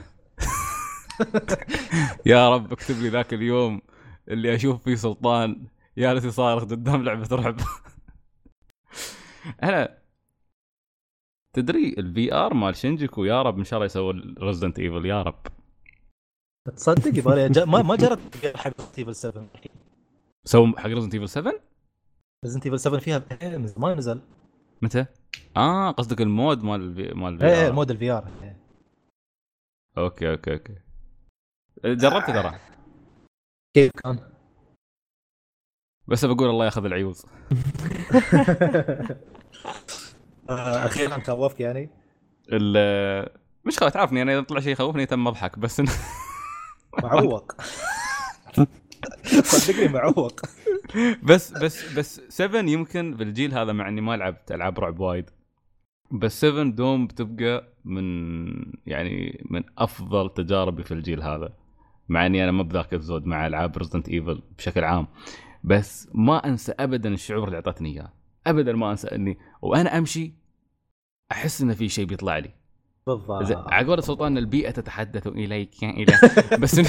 يا رب اكتب لي ذاك اليوم اللي أشوف فيه سلطان. جالس يصارخ قدام لعبة رعب. أنا تدري ال VR مال شينجيكو يا رب إن شاء الله يسوي Resident Evil يا رب. تصدق يبغى ما ما جربت حق Evil 7 سووا حق Resident Evil 7 Resident Evil 7 فيها إيه، زمان نزل. متى؟ آه قصدك ال mode مال ال V مال ال V إيه R mode ال VR okay okay okay. جربته ترى. كيف كان؟ بس بقول الله ياخذ العيوز آه، أخيرا خوفك يعني؟ ال- مش خلاص تعرفني أنا إذا طلع شيء يخوفني تم أضحك بس إن- معوق. صدقني معوق. بس بس بس 7 يمكن بالجيل هذا مع إني ما لعبت ألعاب رعب وايد. بس 7 دوم بتبقى من يعني من أفضل تجاربي في الجيل هذا. مع إني أنا ما بذاك الزود مع ألعاب Resident Evil بشكل عام. بس ما أنسى ابدا الشعور اللي أعطتني إياه. ابدا ما أنسى إني وأنا أمشي أحس ان في شيء بيطلع لي. بالضبط. على قول سلطان البيئة تتحدث إليك يا اله بس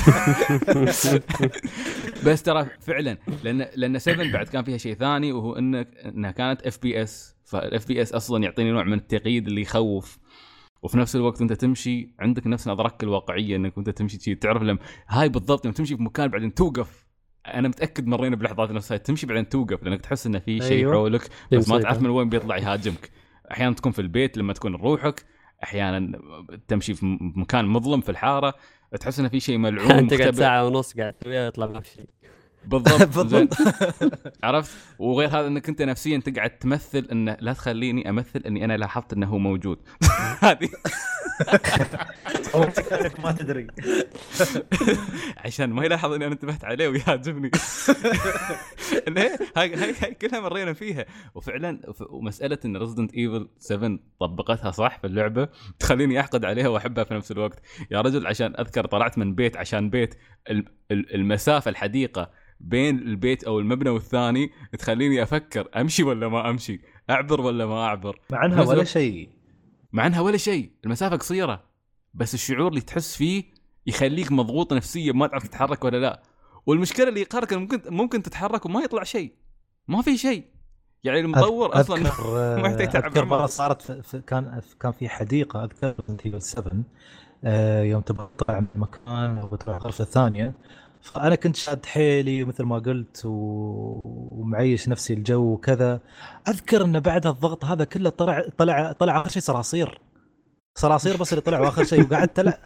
بس ترى فعلا لأن لأن 7 بعد كان فيها شيء ثاني وهو انك إنها كانت FPS فال FPS أصلا يعطيني نوع من التقييد اللي يخوف. وفي نفس الوقت انت تمشي عندك نفس نظرك الواقعية إنك انت تمشي شي تعرف لما هاي بالضبط لما تمشي في مكان بعدين توقف. أنا متاكد مرينا بلحظات نفسها تمشي بعدين توقف لانك تحس إنه في شيء أيوه. حولك بس ما. تعرف من وين بيطلع يهاجمك أحيانا تكون في البيت لما تكون روحك أحيانا تمشي في مكان مظلم في الحارة تحس إنه في شيء ملعون انت قاعد. ساعة ونص قاعد تسويها يطلع ما في شيء بالضبط. بالضبط. عرفت؟ وغير هذا إنك أنت نفسيا تقعد تمثل انه لا تخليني أمثل إني أنا لاحظت إنه هو موجود. هذه. ما تدري. عشان ما يلاحظ إني أنا انتبهت عليه هي- هاي هاي هاي كلها مرينا فيها. وفعلا ومسألة إن Resident Evil 7 طبقتها صح في اللعبة تخليني أحقد عليها وأحبها في نفس الوقت. يا رجل عشان أذكر طلعت من بيت عشان بيت. المسافة الحديقة بين البيت أو المبنى والثاني تخليني أفكر أمشي ولا ما أمشي؟ أعبر ولا ما أعبر؟ مع انها ولا. شيء. مع انها ولا شيء. المسافة قصيرة بس الشعور اللي تحس فيه يخليك مضغوط نفسيا ما تعرف تتحرك ولا لا. والمشكلة اللي يقهرك ممكن ممكن تتحرك وما يطلع شيء. ما في شيء. يعني المطور أصلا ما يحتاج تعب اذكر مرة. صارت في في- كان كان في حديقة أذكر في 7 آه، يوم تبغى تطلع من مكان أو تروح الغرفه الثانية فأنا كنت شاد حيلي مثل ما قلت و... ومعيش نفسي الجو وكذا. أذكر إن بعد الضغط هذا كله طلع طلع طلع آخر شيء صراصير. صراصير بس اللي طلع واخر شيء وقعدت تلع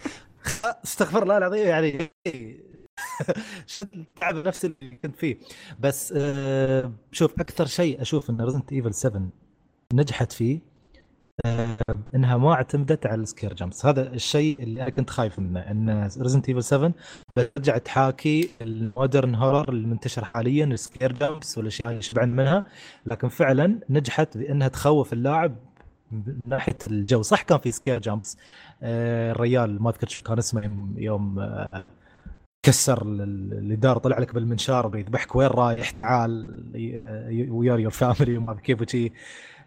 أستغفر الله العظيم يعني التعب النفسي اللي كنت فيه. بس آه شوف أكثر شيء أشوف إن Resident Evil 7 نجحت فيه آه إنها ما اعتمدت على ال scare jumps. هذا الشيء اللي أنا كنت خايف منه إن Resident Evil 7 بترجع تحاكي ال modern horror المنتشر حاليا ال scare jumps والأشياء اللي يشبعن منها. لكن فعلا نجحت بإنها تخوف اللاعب من ناحية الجو. صح كان في scare jumps. آه الريال ما أذكر شو كان اسمه يوم, آه كسر ال- ال- الإدارة طلع لك بالمنشار بيذبحك وين رايح؟ تعال we are your family وما كيف وشي.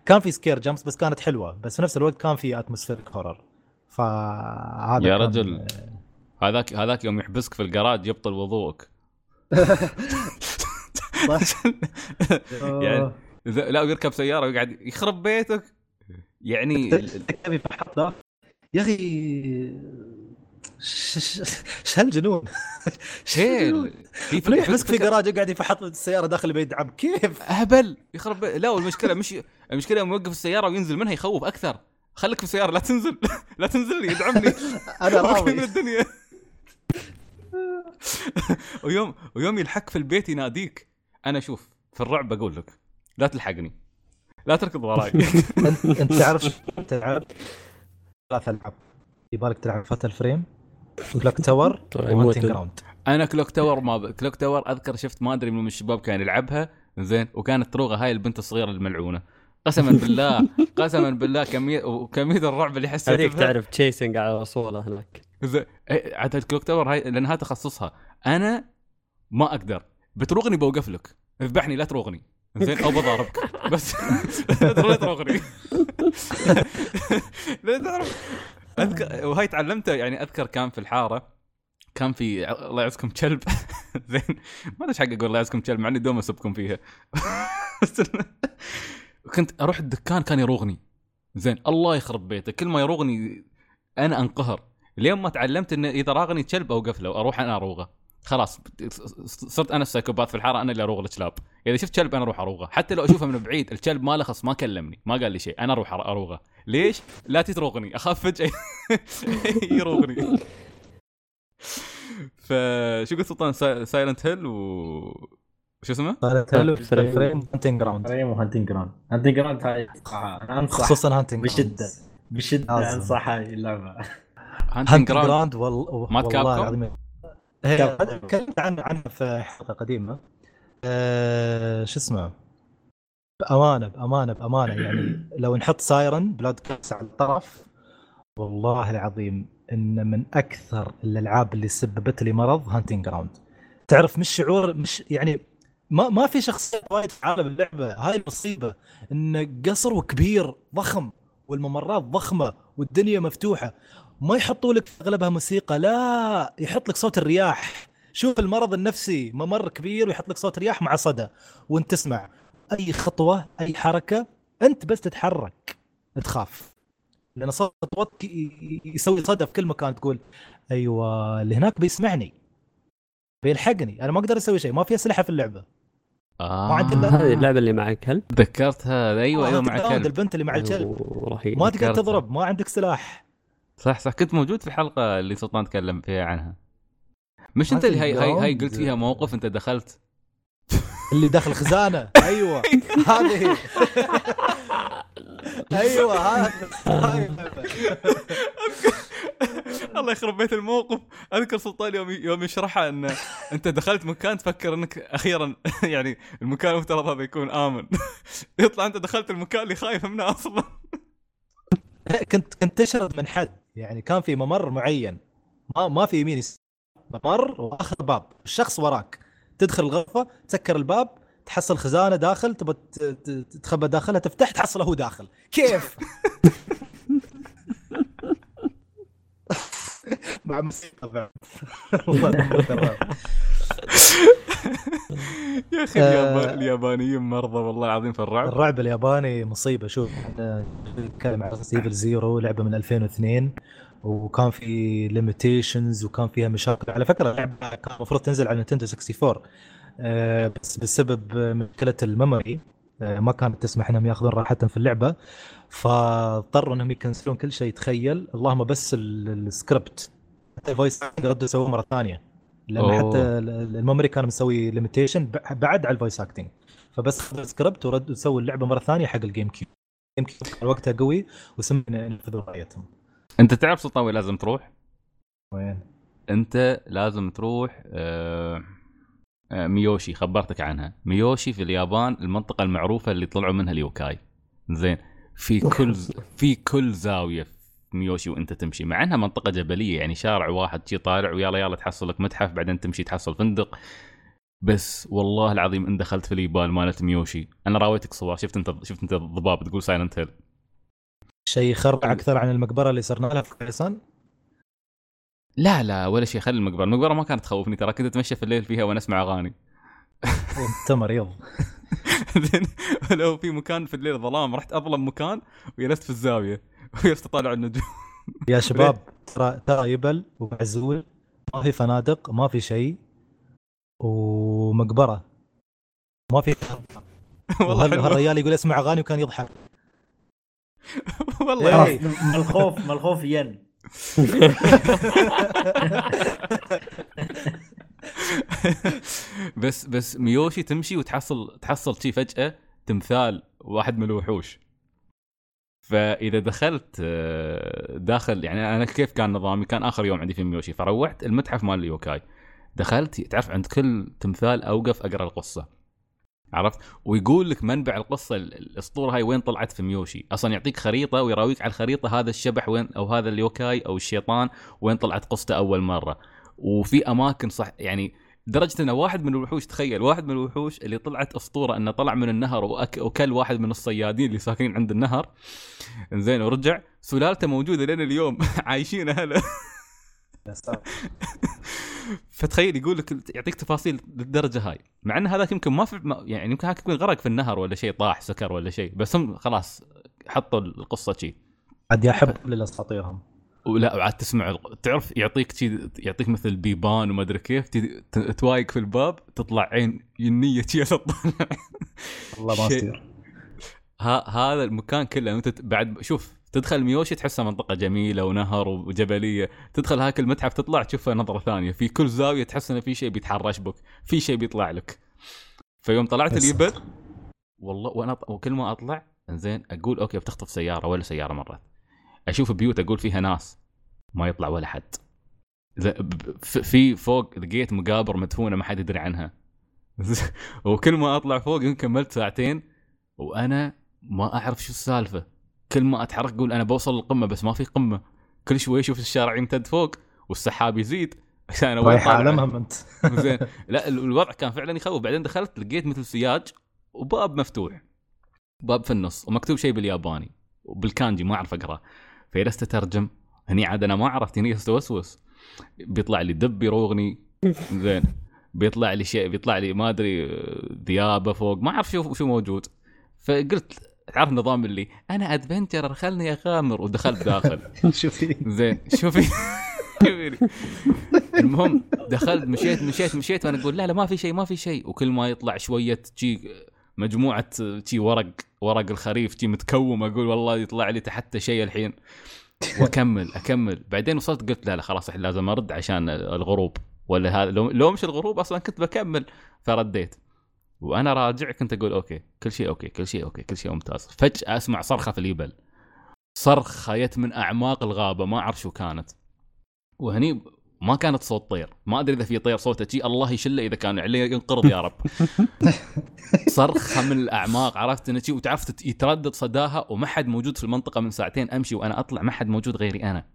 كان في scare jumps بس كانت حلوة. بس في نفس الوقت كان في atmospheric horror فهذا يا رجل. هذاك هذاك يوم يحبسك في الجراج يبطل وضوءك. يعني لا ويركب سيارة ويقعد يخرب بيتك. يعني يا أخي ش- ش- ش هالجنون؟ شيل. يحبسك في جراج يقعد يفحط السيارة داخل البيت عم كيف؟ اهبل يخرب لا والمشكلة مش المشكلة يوم يوقف السيارة وينزل منها يخوف أكثر. خليك في السيارة لا تنزل. لا تنزل لي ادعمني أنا أوكي من الدنيا. ويوم ويوم يلحق في البيت يناديك. أنا شوف في الرعب بقول لك لا تلحقني. لا تركض وراي أنت أنت تعرف تلعب ثلاث ألعاب. يبالك تلعب Fatal Frame Clock Tower ground أنا Clock Tower ما ب... Clock Tower أذكر شفت ما أدري من الشباب كان يلعبها. زين وكانت تروغه هاي البنت الصغيرة الملعونة. قسما بالله قسما بالله كميه وكمية الرعب اللي حسيت هذيك. تعرف chasing على وصوله هناك. إيه، عاد ال Clock Tower هاي لأنها تخصصها. أنا ما أقدر. بتروغني بوقف لك اذبحني لا تروغني. زين أو بضاربك. بس لا تروغني. لا تعرف اذكر وهاي تعلمتها يعني أذكر كان في الحارة. كان في الله يعزكم كلب. زين ما أدري إيش حق أقول الله يعزكم كلب مع إني دوم أسبكم فيها. كنت أروح الدكان كان يروغني. زين الله يخرب بيته. كل ما يروغني أنا أنقهر. لين ما تعلمت ان إذا راغني كلب اوقف له وأروح أنا أروغه. خلاص صرت أنا ال psychopath في الحارة أنا اللي أروغ الكلاب. إذا شفت كلب أنا أروح أروغه. حتى لو أشوفه من بعيد الكلب ما لخص ما كلمني ما قال لي شيء أنا أروح أروغه. ليش؟ لا تتروغني. أخاف فجأة يروغني. فشو قلت سلطان؟ Silent Hill و شو اسمه؟ Frame. Haunting Ground Frame و Haunting Ground Haunting Ground هاي انصح خصوصا Haunting بشدة بشدة. أنصح هاي اللعبة Haunting Ground. مات والله Capcom؟ العظيم. هذا تكلمت عنه عنه في حلقة قديمة أه شو اسمه بامانه بامانه بأمانة يعني لو نحط Siren Blood Curse على الطرف والله العظيم إن من أكثر الألعاب اللي سببت لي مرض Haunting Ground تعرف مش شعور مش يعني ما ما في شخصيات وايد في عالم اللعبة. هاي المصيبه انه قصر وكبير ضخم والممرات ضخمة والدنيا مفتوحة. ما يحطوا لك أغلبها موسيقى لا يحط لك صوت الرياح. شوف المرض النفسي ممر كبير ويحط لك صوت رياح مع صدى وأنت تسمع. أي خطوة أي حركة أنت بس تتحرك تخاف. لأن صوت ي- يسوي صدى في كل مكان تقول أيوه اللي هناك بيسمعني بيلحقني أنا ما أقدر أسوي شيء ما في أسلحة في اللعبة. آه. ما عندي إلا- هذه اللعبة اللي معك كلب تذكرت هذا أيوه أيوه مع الراوند كلب البنت اللي مع الكلب. رهيب. ما تقدر ذكرتها. تضرب ما عندك سلاح. صح صح. كنت موجود في الحلقة اللي سلطان تكلم فيها عنها. مش أنت اللي هاي هاي, هاي. قلت فيها موقف؟ أنت دخلت؟ اللي داخل خزانة. أيوه. هذه. أيوه هذا. الله يخرب بيت الموقف. أذكر سلطان يوم يوم يشرحها أن أنت دخلت مكان تفكر أنك أخيرا يعني المكان المفترض هذا يكون آمن. يطلع أنت دخلت المكان اللي خايف منه أصلا. كنت كنت تشرد من حد. يعني كان في ممر معين. ما ما في يمين ممر وآخر باب. الشخص وراك. تدخل الغرفة تسكر الباب تحصل خزانة داخل تبى ت- ت- تتخبى داخلها تفتح تحصله هو داخل. كيف؟ مع موسيقى. يا أخي آه. اليابان اليابانيين مرضى والله العظيم في الرعب. الرعب الياباني مصيبة. شوف إحنا نتكلم عن Evil Zero لعبة من 2002 وكان في limitations وكان فيها مشاكل. على فكرة اللعبه كان المفروض تنزل على Nintendo 64 آه، بس بسبب مشكله ال memory آه، ما كانت تسمح إنهم يأخذون راحتهم في اللعبة. فاضطروا إنهم يكنسلون كل شيء. تخيل اللهم بس ال- السكريبت حتى ال voice ردوا يسووه مرة ثانية. لأن أوه. حتى ال- ال- ال memory كان مسوي limitation بعد على ال voice acting فبس خذوا السكريبت وردوا سووا اللعبة مرة ثانية حق ال GameCube ال GameCube كان وقتها قوي وسمنا ينفذوا رؤيتهم. انت تعرف سلطان وين لازم تروح؟ وين؟ انت لازم تروح آه، آه، ميوشي خبرتك عنها. ميوشي في اليابان المنطقة المعروفة اللي طلعوا منها اليوكاي. زين في كل في كل زاوية في ميوشي وانت تمشي مع انها منطقة جبلية يعني شارع واحد شي طالع ويلا يلا تحصل لك متحف بعدين تمشي تحصل فندق. بس والله العظيم إن دخلت في اليابان مالت ميوشي. أنا راويتك صور شفت أنت شفت أنت الضباب تقول Silent Hill شيء يخرع أكثر عن المقبرة اللي صرنا لها في كايسان لا لا ولا شيء خلي المقبرة. المقبرة ما كانت تخوفني ترى كنت أتمشى في الليل فيها وأنا اسمع أغاني. انت مريض زين لو في مكان في الليل ظلام رحت أظلم مكان وجلست في الزاوية وجلست أطالع النجوم. يا شباب ترى ترى يبل ومعزول ما في فنادق ما في شيء ومقبرة. ما في والله. هالرجال يقول أسمع أغاني وكان يضحك. والله. إيه. من الخوف من الخوف ين. بس بس ميوشي تمشي وتحصل تحصل شي فجأة تمثال واحد من الوحوش. فإذا دخلت آه، داخل يعني أنا كيف كان نظامي؟ كان آخر يوم عندي في ميوشي فروحت المتحف مال اليوكاي. دخلت تعرف عند كل تمثال أوقف أقرأ القصة. عرفت؟ ويقول لك منبع القصة ال- الأسطورة هاي وين طلعت في ميوشي؟ أصلا يعطيك خريطة ويراويك على الخريطة هذا الشبح وين أو هذا اليوكاي أو الشيطان وين طلعت قصته أول مرة. وفي أماكن صح يعني لدرجه إنه واحد من الوحوش تخيل واحد من الوحوش اللي طلعت أسطورة إنه طلع من النهر وكل واحد من الصيادين اللي ساكنين عند النهر. زين ورجع سلالته موجودة لين اليوم. عايشين هلا فتخيل يقول لك يعطيك تفاصيل للدرجة هاي. مع إن هذاك يمكن ما في يعني يمكن هاك يكون غرق في النهر ولا شيء طاح سكر ولا شيء بس هم خلاص حطوا القصة شي. عاد يحب كل الاساطير هم ولا وعاد تسمع تعرف يعطيك شي يعطيك مثل بيبان وما أدري كيف توايق في الباب تطلع عين ينية شي تطلع والله ما شيء- يصير ها هذا المكان كله أنت بعد شوف تدخل ميوشي تحسها منطقة جميلة ونهر وجبلية. تدخل هاك المتحف تطلع تشوفها نظرة ثانية. في كل زاوية تحس إنه في شيء بيتحرش بك في شيء بيطلع لك. فيوم طلعت اليبل والله وأنا وكل ما أطلع زين أقول okay بتخطف سيارة ولا سيارة مرت. أشوف بيوت أقول فيها ناس ما يطلع ولا حد. في فوق لقيت مقابر مدفونة ما حد يدري عنها. وكل ما أطلع فوق يمكن كملت ساعتين وأنا ما أعرف شو السالفة. كل ما أتحرك أقول أنا بوصل للقمة بس ما في قمة. كل شوي أشوف الشارع يمتد فوق والسحاب يزيد عشان أنا رايح عالمهم أنت. زين. لا ال- الوضع كان فعلا يخوف. بعدين دخلت لقيت مثل سياج وباب مفتوح. باب في النص ومكتوب شيء بالياباني وبالكانجي ما أعرف اقرا فجلست أترجم. هني عاد أنا ما عرفت. هني أستوسوس. بيطلع لي دب يروغني. زين. بيطلع لي شيء بيطلع لي ما أدري ذيابة فوق. ما أعرف شو شو موجود. فقلت تعرف النظام اللي أنا ادفنتشر خلني أغامر ودخلت داخل. شوفي زين شوفي المهم دخلت مشيت مشيت مشيت وأنا أقول لا لا ما في شيء ما في شيء. وكل ما يطلع شوية شي مجموعة شي ورق ورق الخريف شي متكوم أقول والله يطلع لي تحت شيء الحين. وأكمل أكمل. بعدين وصلت قلت لا لا خلاص لازم أرد عشان الغروب. ولا هذا لو, لو مش الغروب أصلا كنت بكمل. فرديت. وأنا راجع كنت أقول okay كل شيء okay كل شيء okay كل شيء ممتاز. فجأة أسمع صرخة في اليبل صرخة جت من أعماق الغابة ما أعرف شو كانت. وهني ما كانت صوت طير. ما أدري إذا في طير صوته شي الله يشله إذا كان عليه ينقرض يا رب. صرخة من الأعماق عرفت انه شي وتعرف تت- يتردد صداها وما حد موجود في المنطقة من ساعتين أمشي وأنا أطلع ما حد موجود غيري أنا.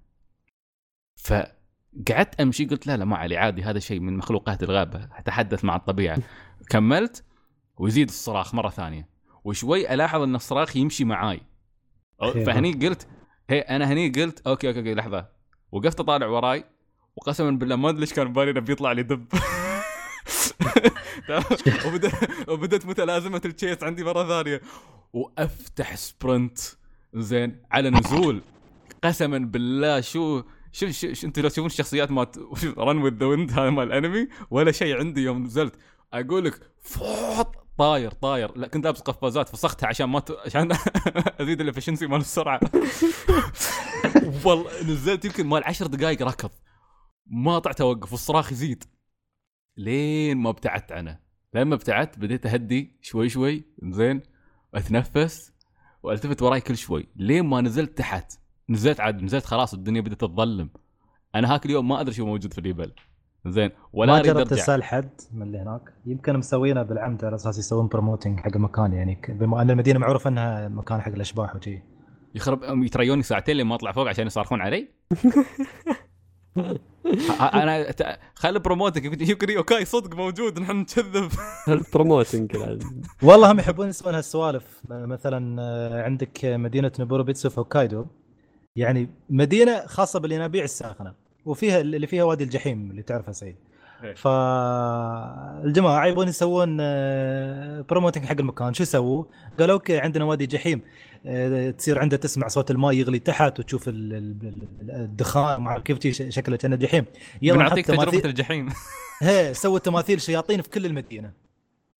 فقعدت أمشي قلت لا لا ما علي عادي هذا شيء من مخلوقات الغابة أتحدث مع الطبيعة. كملت ويزيد الصراخ مرة ثانية. وشوي ألاحظ إن الصراخ يمشي معاي. فهني قلت هي أنا هني قلت okay okay, okay لحظة. وقفت أطالع وراي وقسما بالله ما أدري ليش كان بالي إنه بيطلع لي دب. وبدت متلازمة ال chase عندي مرة ثانية. وأفتح sprint. زين على نزول. قسما بالله شو شوف شوف شو أنتوا لو تشوفون الشخصيات مالت Run with the Wind هذا مال الانمي ولا شيء عندي يوم نزلت. أقول لك فوط! طاير طاير. لا كنت لابس قفازات فسختها عشان ما ت... عشان أزيد ال efficiency مال السرعة. والله نزلت يمكن مال عشر دقائق ركض. ما طلعت أوقف والصراخ يزيد. لين ما ابتعدت عنه لما ابتعدت بديت أهدي شوي شوي. زين. أتنفس. والتفت وراي كل شوي. لين ما نزلت تحت. نزلت عاد نزلت خلاص الدنيا بدأت تظلم. أنا هاك اليوم ما أدري شو موجود في اليبل زين ولا ما جربت أرجع. تسال حد من اللي هناك؟ يمكن مسوينه بالعمد على أساس يسوون promoting حق المكان يعني ك- بما ان المدينة معروف إنها مكان حق الأشباح وشي. يخرب أم يتريوني ساعتين لين ما أطلع فوق عشان يصارخون علي؟ أنا ت- خلي promoting يمكن يمكن okay صدق موجود نحن نكذب. ال promoting والله هم يحبون يسوون هالسوالف. مثلا آه، عندك مدينة نوبوروبيتسو في هوكايدو. يعني مدينة خاصة بالينابيع الساخنة. وفيها اللي فيها وادي الجحيم اللي تعرفه سيد إيه. فالجماعه يبون يسوون آه، promoting حق المكان. شو سووا؟ قالوا okay عندنا وادي جحيم. آه، تصير عنده تسمع صوت الماء يغلي تحت وتشوف ال- ال- الدخان أعرف كيف شكله كأنه جحيم. يلا بنعطيك نحط تجربة تماثيل. الجحيم. هي سووا تماثيل شياطين في كل المدينة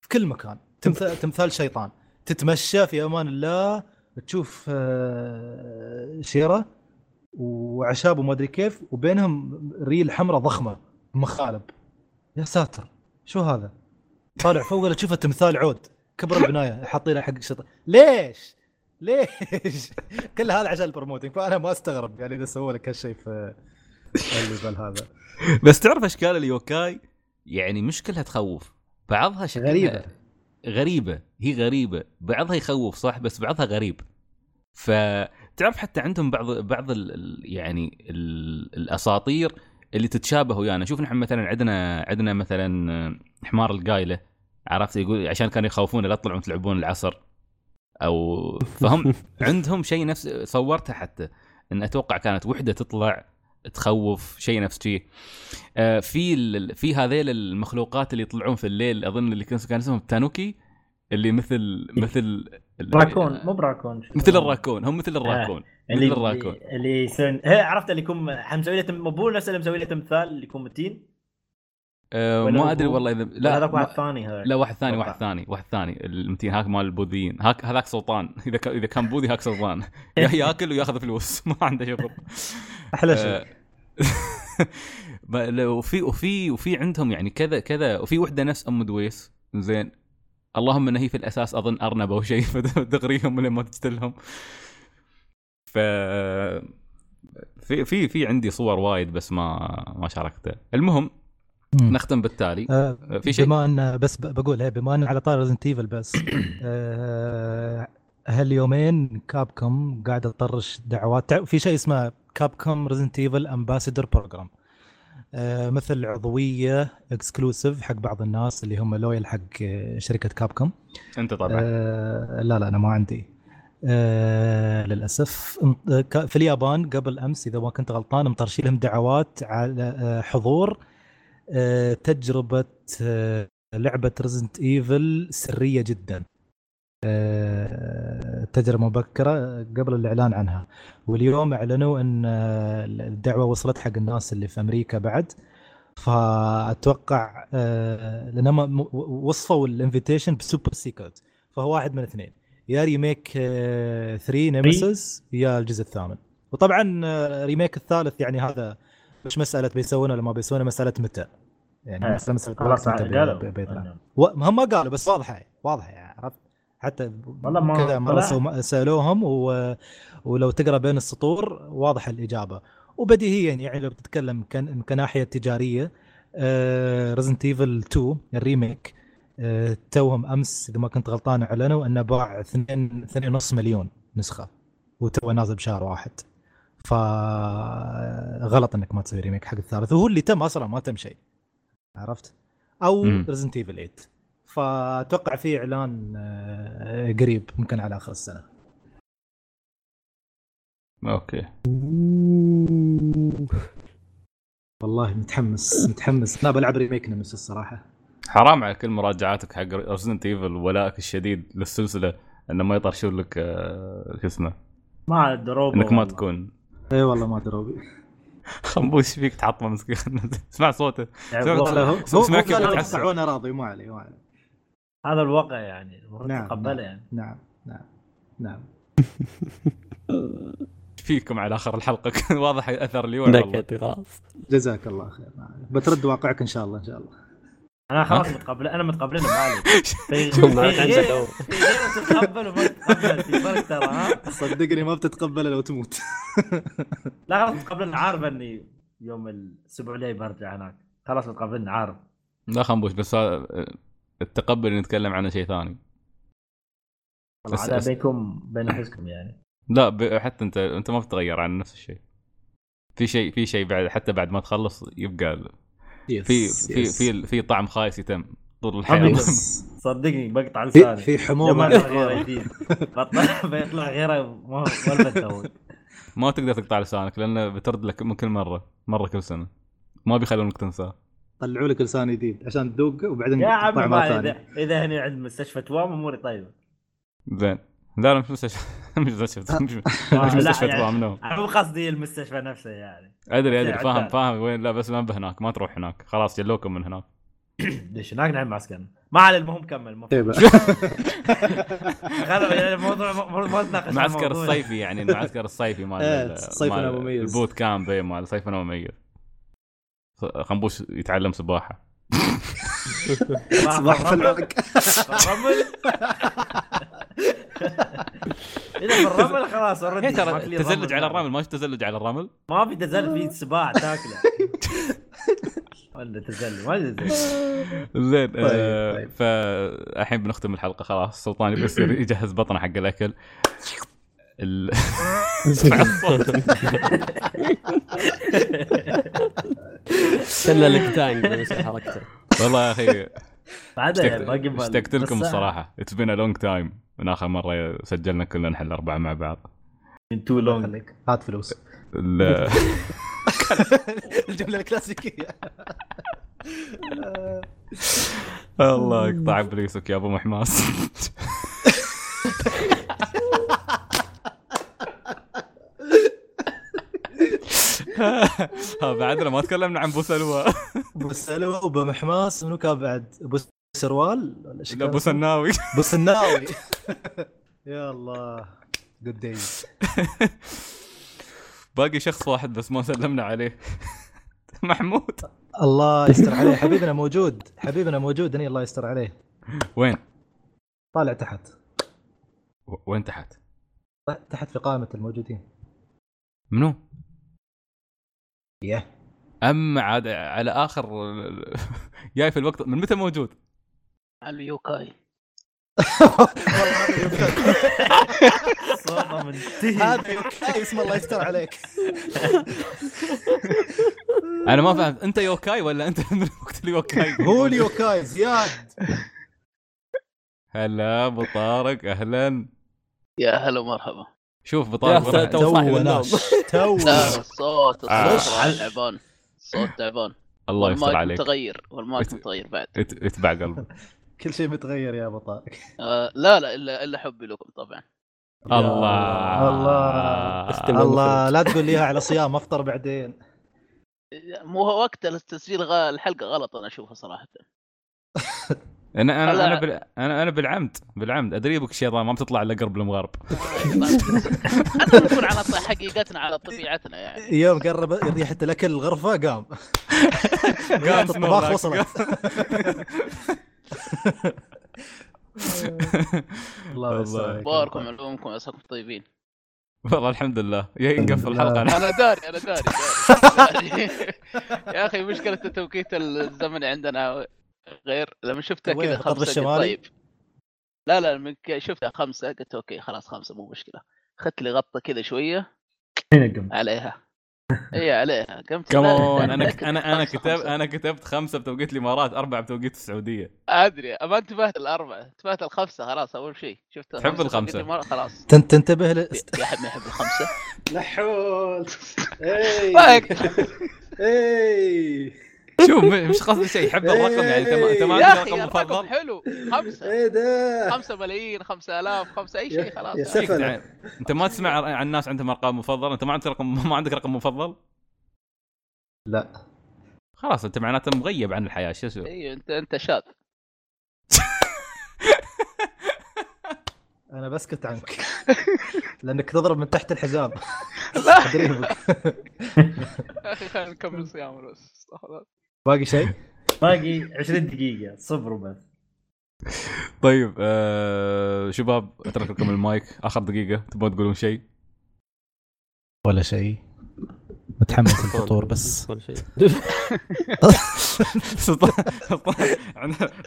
في كل مكان. تمثال تمثال شيطان. تتمشى في أمان الله تشوف آه، شيرة. وعشاب وما أدري كيف وبينهم ريل حمراء ضخمة مخالب. يا ساتر شو هذا؟ طالع فوق ولا تشوفه تمثال عود؟ كبر البناية حاطينه حق الشيطان ليش؟ ليش؟ كل هذا عشان ال promoting فأنا ما أستغرب يعني إذا سووا لك هالشيء في ال level هذا. بس تعرف أشكال اليوكاي؟ يعني مش كلها تخوف. بعضها شكلها غريبة. غريبة. هي غريبة. بعضها يخوف صح؟ بس بعضها غريب. فتعرف حتى عندهم بعض بعض ال ال- يعني ال الأساطير اللي تتشابه ويانا. شوف نحن مثلا عندنا عندنا مثلا حمار القايلة عرفت؟ يقول عشان كانوا يخوفون لا تطلعون تلعبون العصر. أو فهم عندهم شيء نفس صورتها حتى إن أتوقع كانت وحدة تطلع تخوف شيء نفس شيء. آه في في هذيل المخلوقات اللي يطلعون في الليل أظن اللي كان كان اسمهم تانوكي. اللي مثل مثل ال- راكون مو براكون مثل الراكون هم مثل الراكون اللي مثل الراكون. اللي يسوون هي عرفت اللي يكون مسوي له مو نفس اللي مسوي له تمثال اللي يكون متين؟ آه ولا ما أدري هو- والله اذا لا هذاك واحد ثاني هذاك لا واحد ثاني. واحد ثاني واحد ثاني. المتين هاك مال البوذيين هاك هذاك سلطان. إذا كان إذا كان بوذي هاك سلطان. يا- ياكل وياخذ فلوس. ما عنده شغل. أحلى شيء. آه، وفي وفي وفي عندهم يعني كذا كذا. وفي وحدة نفس أم دويس. زين. اللهم ان هي في الأساس أظن أرنب أو شيء فدغريهم لما تجتلهم ف في في في عندي صور وايد بس ما ما شاركتها. المهم مم. نختم بالتالي. آه، في شيء؟ بما أن بس بقول بما أن على طار Resident Evil بس آه، هاليومين Capcom قاعد تطرش دعوات. في شيء اسمه Capcom Resident Evil ambassador program مثل عضوية exclusive حق بعض الناس اللي هم loyal حق آه، شركة Capcom أنت طبعا. آه لا لا أنا ما عندي. آه للأسف في اليابان قبل أمس إذا ما كنت غلطان مطرشين لهم دعوات على آه، حضور آه تجربة آه لعبة Resident Evil سرية جدا. آه، تجربة مبكرة قبل الإعلان عنها. واليوم أعلنوا إن آه، الدعوة وصلت حق الناس اللي في أمريكا بعد. فأتوقع آه، لانهم وصفوا ال invitation ب super secret فهو واحد من اثنين. يا remake 3 Nemesis يا الجزء الثامن. وطبعا آه، remake الثالث يعني هذا مش مسألة بيسوونه ولا ما بيسوونه مسألة متى. يعني مسألة مسألة خلاص قالوا. و- هم ما قالوا بس واضحة واضحة يعني. حتى والله ما كذا مرة سألوهم و... ولو تقرأ بين السطور واضحه الإجابة. وبديهيا يعني لو بتتكلم كان كناحية تجاريه Resident Evil 2 ال remake آه، توهم أمس إذا ما كنت غلطان أعلنوا أنه باع 2 2.5 مليون نسخة وتو نازل بشهر واحد. فغلط إنك ما تسوي remake حق الثالث وهو اللي تم أصلا ما تم شيء. عرفت؟ أو مم. Resident Evil 8 فأتوقع في إعلان آه، قريب ممكن على آخر السنة. okay. والله متحمس متحمس. أنا بلعب remake Nemesis الصراحة. حرام على كل مراجعاتك حق Resident Evil ولائك الشديد للسلسلة إنه ما يطرشون لك آه، شو اسمه؟ ما عاد دروب إنك ما تكون. إي والله ما دروبي. خنبوش فيك تعطمه مسكين. اسمع صوته. يعني هو كيف وأنا راضي ما علي ما علي. هذا الواقع يعني المفروض نعم، تتقبله نعم. يعني. نعم نعم نعم. فيكم على آخر الحلقة؟ واضح أثر اليوم والله؟ نكت خلاص جزاك الله خير. بترد واقعك إن شاء الله إن شاء الله. أنا خلاص متقبل أنا عليك في شوف ما عندك دور. تتقبل وما تتقبل في فرق ترى ها؟ صدقني ما بتتقبله لو تموت لا خلاص متقبلنا عارف إني يوم الأسبوع الجاي برجع هناك. خلاص متقبلنا عارف. لا خنبوش بس التقبل نتكلم عنه شيء ثاني. هذا بينكم بين أنفسكم يعني. لا ب... حتى انت أنت ما بتتغير عن نفس الشيء. في شيء في شيء بعد حتى بعد ما تخلص يبقى في في في في طعم خايس يتم. طول الحياة. يس. صدقني بقطع لساني. في حموضه ما يطلع غيره جديد بطلع بيطلع غيره ما ما تقدر تقطع لسانك لأنه بترد لك من كل مرة. مرة كل سنة. ما بيخلونك تنساه. طلعوا لك لسان جديد عشان تذوق وبعدين يا عمي ما ثانية. اذا إذا هنا عند مستشفى توام أموري طيبة. زين. لا لا مش مستشفى. مش مستشفى. مش, آه، مستشفى يعني- توام نو مو قصدي المستشفى نفسه يعني. أدري أدري. عدال. فاهم فاهم وين. لا بس ما بهناك ما تروح هناك. خلاص جلوكم من هناك. ليش؟ هناك نعم معسكر ما على المهم كمل. طيب خلوا يعني الموضوع ما- نتناقش المعسكر. الصيفي يعني المعسكر الصيفي مال إيه، صيفنا مميز. البوت كامب إيه، مال صيفنا مميز خنبوش يتعلم سباحة. صباح صباح في الرمل. إذا في الرمل خلاص اوريدي ترى تزلج على. الرمل. ما في تزلج على الرمل؟ ما في تزلج في سباع تاكله. ولا تزلج ما تزلج. زين طيب، آه، طيب. فالحين بنختم الحلقة خلاص. سلطان يبي يصير يجهز بطنه حق الأكل. ال... اسمع الصوت كله لك تانك بس حركته. والله يا أخي اشتقت لكم الصراحة. it's been long time من آخر مرة سجلنا كلنا نحن الاربعه مع بعض. من too long هات فلوس. ال- الجملة الكلاسيكية. الله يقطع ابليسك يا أبو محماس. بعدنا ما تكلمنا عن بو سلوى. أبو سلوى وأبو محماس منو كان بعد؟ أبو سروال ولا إيش لا كان أبو اسمه؟ سناوي. أبو سناوي. يا الله. good days باقي شخص واحد بس ما سلمنا عليه. محمود. الله يستر عليه. حبيبنا موجود. حبيبنا موجود. هني الله يستر عليه. وين؟ طالع تحت. وين تحت؟ تحت في قائمة الموجودين. منو؟ يه أم عاد على آخر جاي في الوقت من متى موجود؟ على اليوكاي والله هذا يوكاي. صوته منتهي. هذا يوكاي اسم الله يستر عليك. أنا ما فهمت أنت يوكاي ولا أنت من وقت اليوكاي؟ هو اليوكاي زياد. هلا أبو طارق أهلا. يا هلا ومرحبا. شوف. فرح. تو تو لا الصوت آه. الصوت تعبان الصوت تعبان الله يستر عليك متغير والمايك متغير بعد ات- اتبع قلب كل شيء متغير يا ابو طارق آه لا لا الا إلا حبي لكم طبعا الله الله. الله لا تقول لي على صيام أفطر بعدين مو وقت التسجيل. الحلقة غلط أنا أشوفها صراحة أنا أنا أنا بال... أنا أنا بالعمد بالعمد. أدري بك الشيطان ما بتطلع إلا قرب المغارب أنا نكون على حقيقتنا على طبيعتنا يعني. يوم قرب ريحه الأكل الغرفة قام. قام الطباخ. وصلت. الله يستر عليك. باركم علومكم عساكم طيبين. والله الحمد لله. يا نقفل الحلقة. أنا داري أنا داري, داري. داري. يا أخي مشكلة التوقيت الزمني عندنا غير لما شفتها وين، كذا خمسة؟ طيب. لا لا من ك- شفتها خمسة قلت أوكي خلاص خمسة مو مشكلة. اخذت لي غطة كذا شوية. قم عليها. اي عليها. قمت. كمون أنا أنا أنا خمسة، كتب خمسة. أنا كتبت خمسة بتوقيت الإمارات أربعة بتوقيت السعودية. أدري. ما انتبهت الاربعه انتبهت الخمسه خلاص أول شيء. شفت تحب الخمسة. مرة خلاص. تن- تنتبه ل... يا ما يحب الخمسة. لحول. رايك اي شوف مش قصدي شيء يحب الرقم يعني انت ما انت ما يا عندك رقم مفضل. حلو. خمسة. إيه ده. خمسة ملايين خمسة آلاف خمسة أي شيء خلاص. يا فيك سفلة. يعني. أنت ما تسمع عن الناس عندهم أرقام مفضلة؟ أنت ما عندك رقم ما عندك رقم مفضل؟ لا. خلاص أنت معناته مغيب عن الحياة شو أسوي؟ أيوه أنت أنت شاذ. أنا بسكت عنك. لأنك تضرب من تحت الحزام لا. أخي خلينا نكمل صيام بس. باقي شيء؟ باقي 20 دقيقة صفر وبس. طيب آه شباب أترك لكم المايك. آخر دقيقة تبغون تقولون شيء؟ ولا شيء. متحمس الفطور بس. ولا شيء.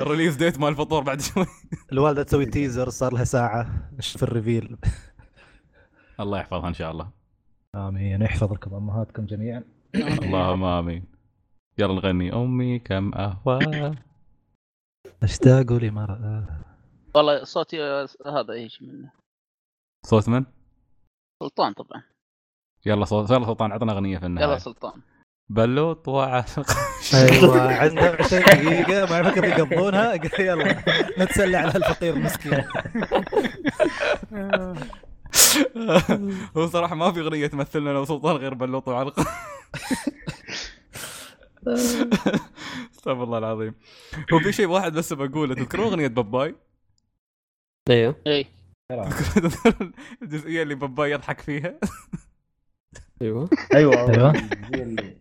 ال release date مال الفطور بعد شوي. الوالدة تسوي teaser صار لها ساعة. في ال reveal؟ الله يحفظها إن شاء الله. آمين. يحفظ لكم أمهاتكم جميعا. اللهم آمين. يلا نغني. أمي كم أهواها أشتاق لمرآها. والله صوتي هذا يجي منه صوت من؟ سلطان طبعا. يلا صوت يلا سلطان عطنا أغنية في يلا النهايه سلطان. بلوط وعاشق أيوه عندنا 20 دقيقة ما فكر يقضونها. يلا نتسلى على الفقير المسكين. هو صراحة ما في أغنية تمثلنا لو سلطان غير بلوط وعلقة. استغفر الله العظيم. هو في شيء واحد بس بقوله تذكرون أغنية باباي؟ أيوه اي تذكرون الجزئية اللي باباي يضحك فيها؟ أيوه. أيوه. اللي-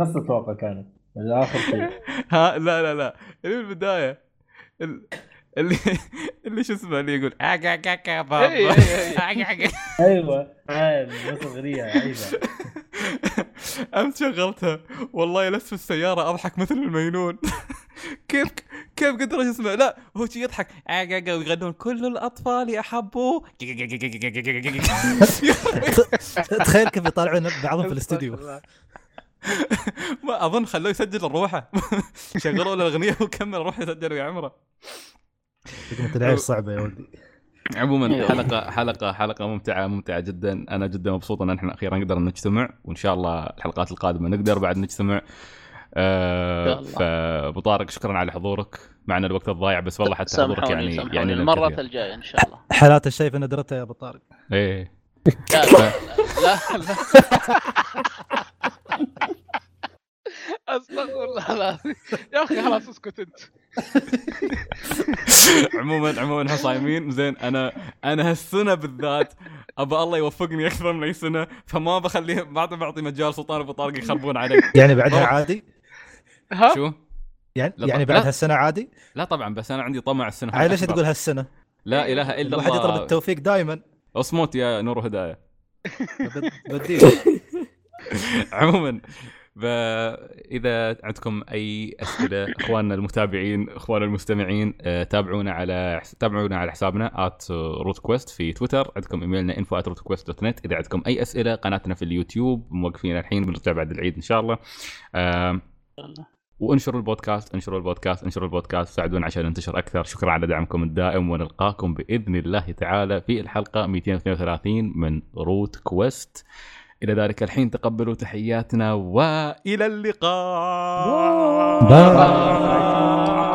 نفس التوقع كانت. آخر شيء. ها لا لا لا. اللي في البداية. ال- اللي اللي شو اسمه اللي يقول اكا كاكا إي- بابا. إي- إي. أكا كاكا. أيوه الاغنيه عيبة. أمس شغلتها والله جلست في السيارة أضحك مثل المجنون. كيف كيف قدر شو اسمه؟ لا هو شي يضحك. آقا ويغنون كل الأطفال احبوه تخيل كيف يطالعون بعضهم في الاستوديو. ما أظن خلوه يسجل روحه شغلوا له الأغنية وكمل روح يسجل ويا عمرة. لقمة العيش صعبة يا ولدي. عموما. حلقة حلقة حلقة ممتعة ممتعة جدا. أنا جدا مبسوط إن إحنا أخيرا نقدر نجتمع وإن شاء الله الحلقات القادمة نقدر بعد نجتمع. آه فابو طارق شكرا على حضورك. معنا الوقت الضايع بس والله حتى حضورك يعني يعني كثير. الجاية إن شاء الله. حالات الشايف ندرتها يا ابو طارق إيه. لا لا لا, لا. أستغفر الله العظيم. يا أخي خلاص اسكت أنت. عموما عموما إحنا صايمين. زين أنا أنا هالسنة بالذات ابى الله يوفقني أكثر من أي سنة فما بخليه ما بعطي مجال سلطان أبو طارق يخربون علي. يعني بعدها. عادي؟ ها؟ شو؟ يعني لا يعني بعد. هالسنه عادي؟ لا طبعا بس أنا عندي طمع السنة. ليش. تقول هالسنة؟ لا إله إلا الواحد يطلب الله التوفيق دائما أصمت يا نور هدايه بديك عموما فإذا عندكم أي أسئلة أخواننا المتابعين أخواننا المستمعين آه، تابعونا على تابعونا على حسابنا كويست في تويتر. عندكم إيميلنا info at rootquest.net إذا عندكم أي أسئلة قناتنا في اليوتيوب. موقفين الحين بنرجع بعد العيد إن شاء الله. وانشروا البودكاست انشروا البودكاست انشروا البودكاست. ساعدونا عشان ينتشر أكثر. شكرا على دعمكم الدائم ونلقاكم بإذن الله تعالى في الحلقة 232 من روت كويست إلى ذلك الحين تقبلوا تحياتنا وإلى اللقاء bye.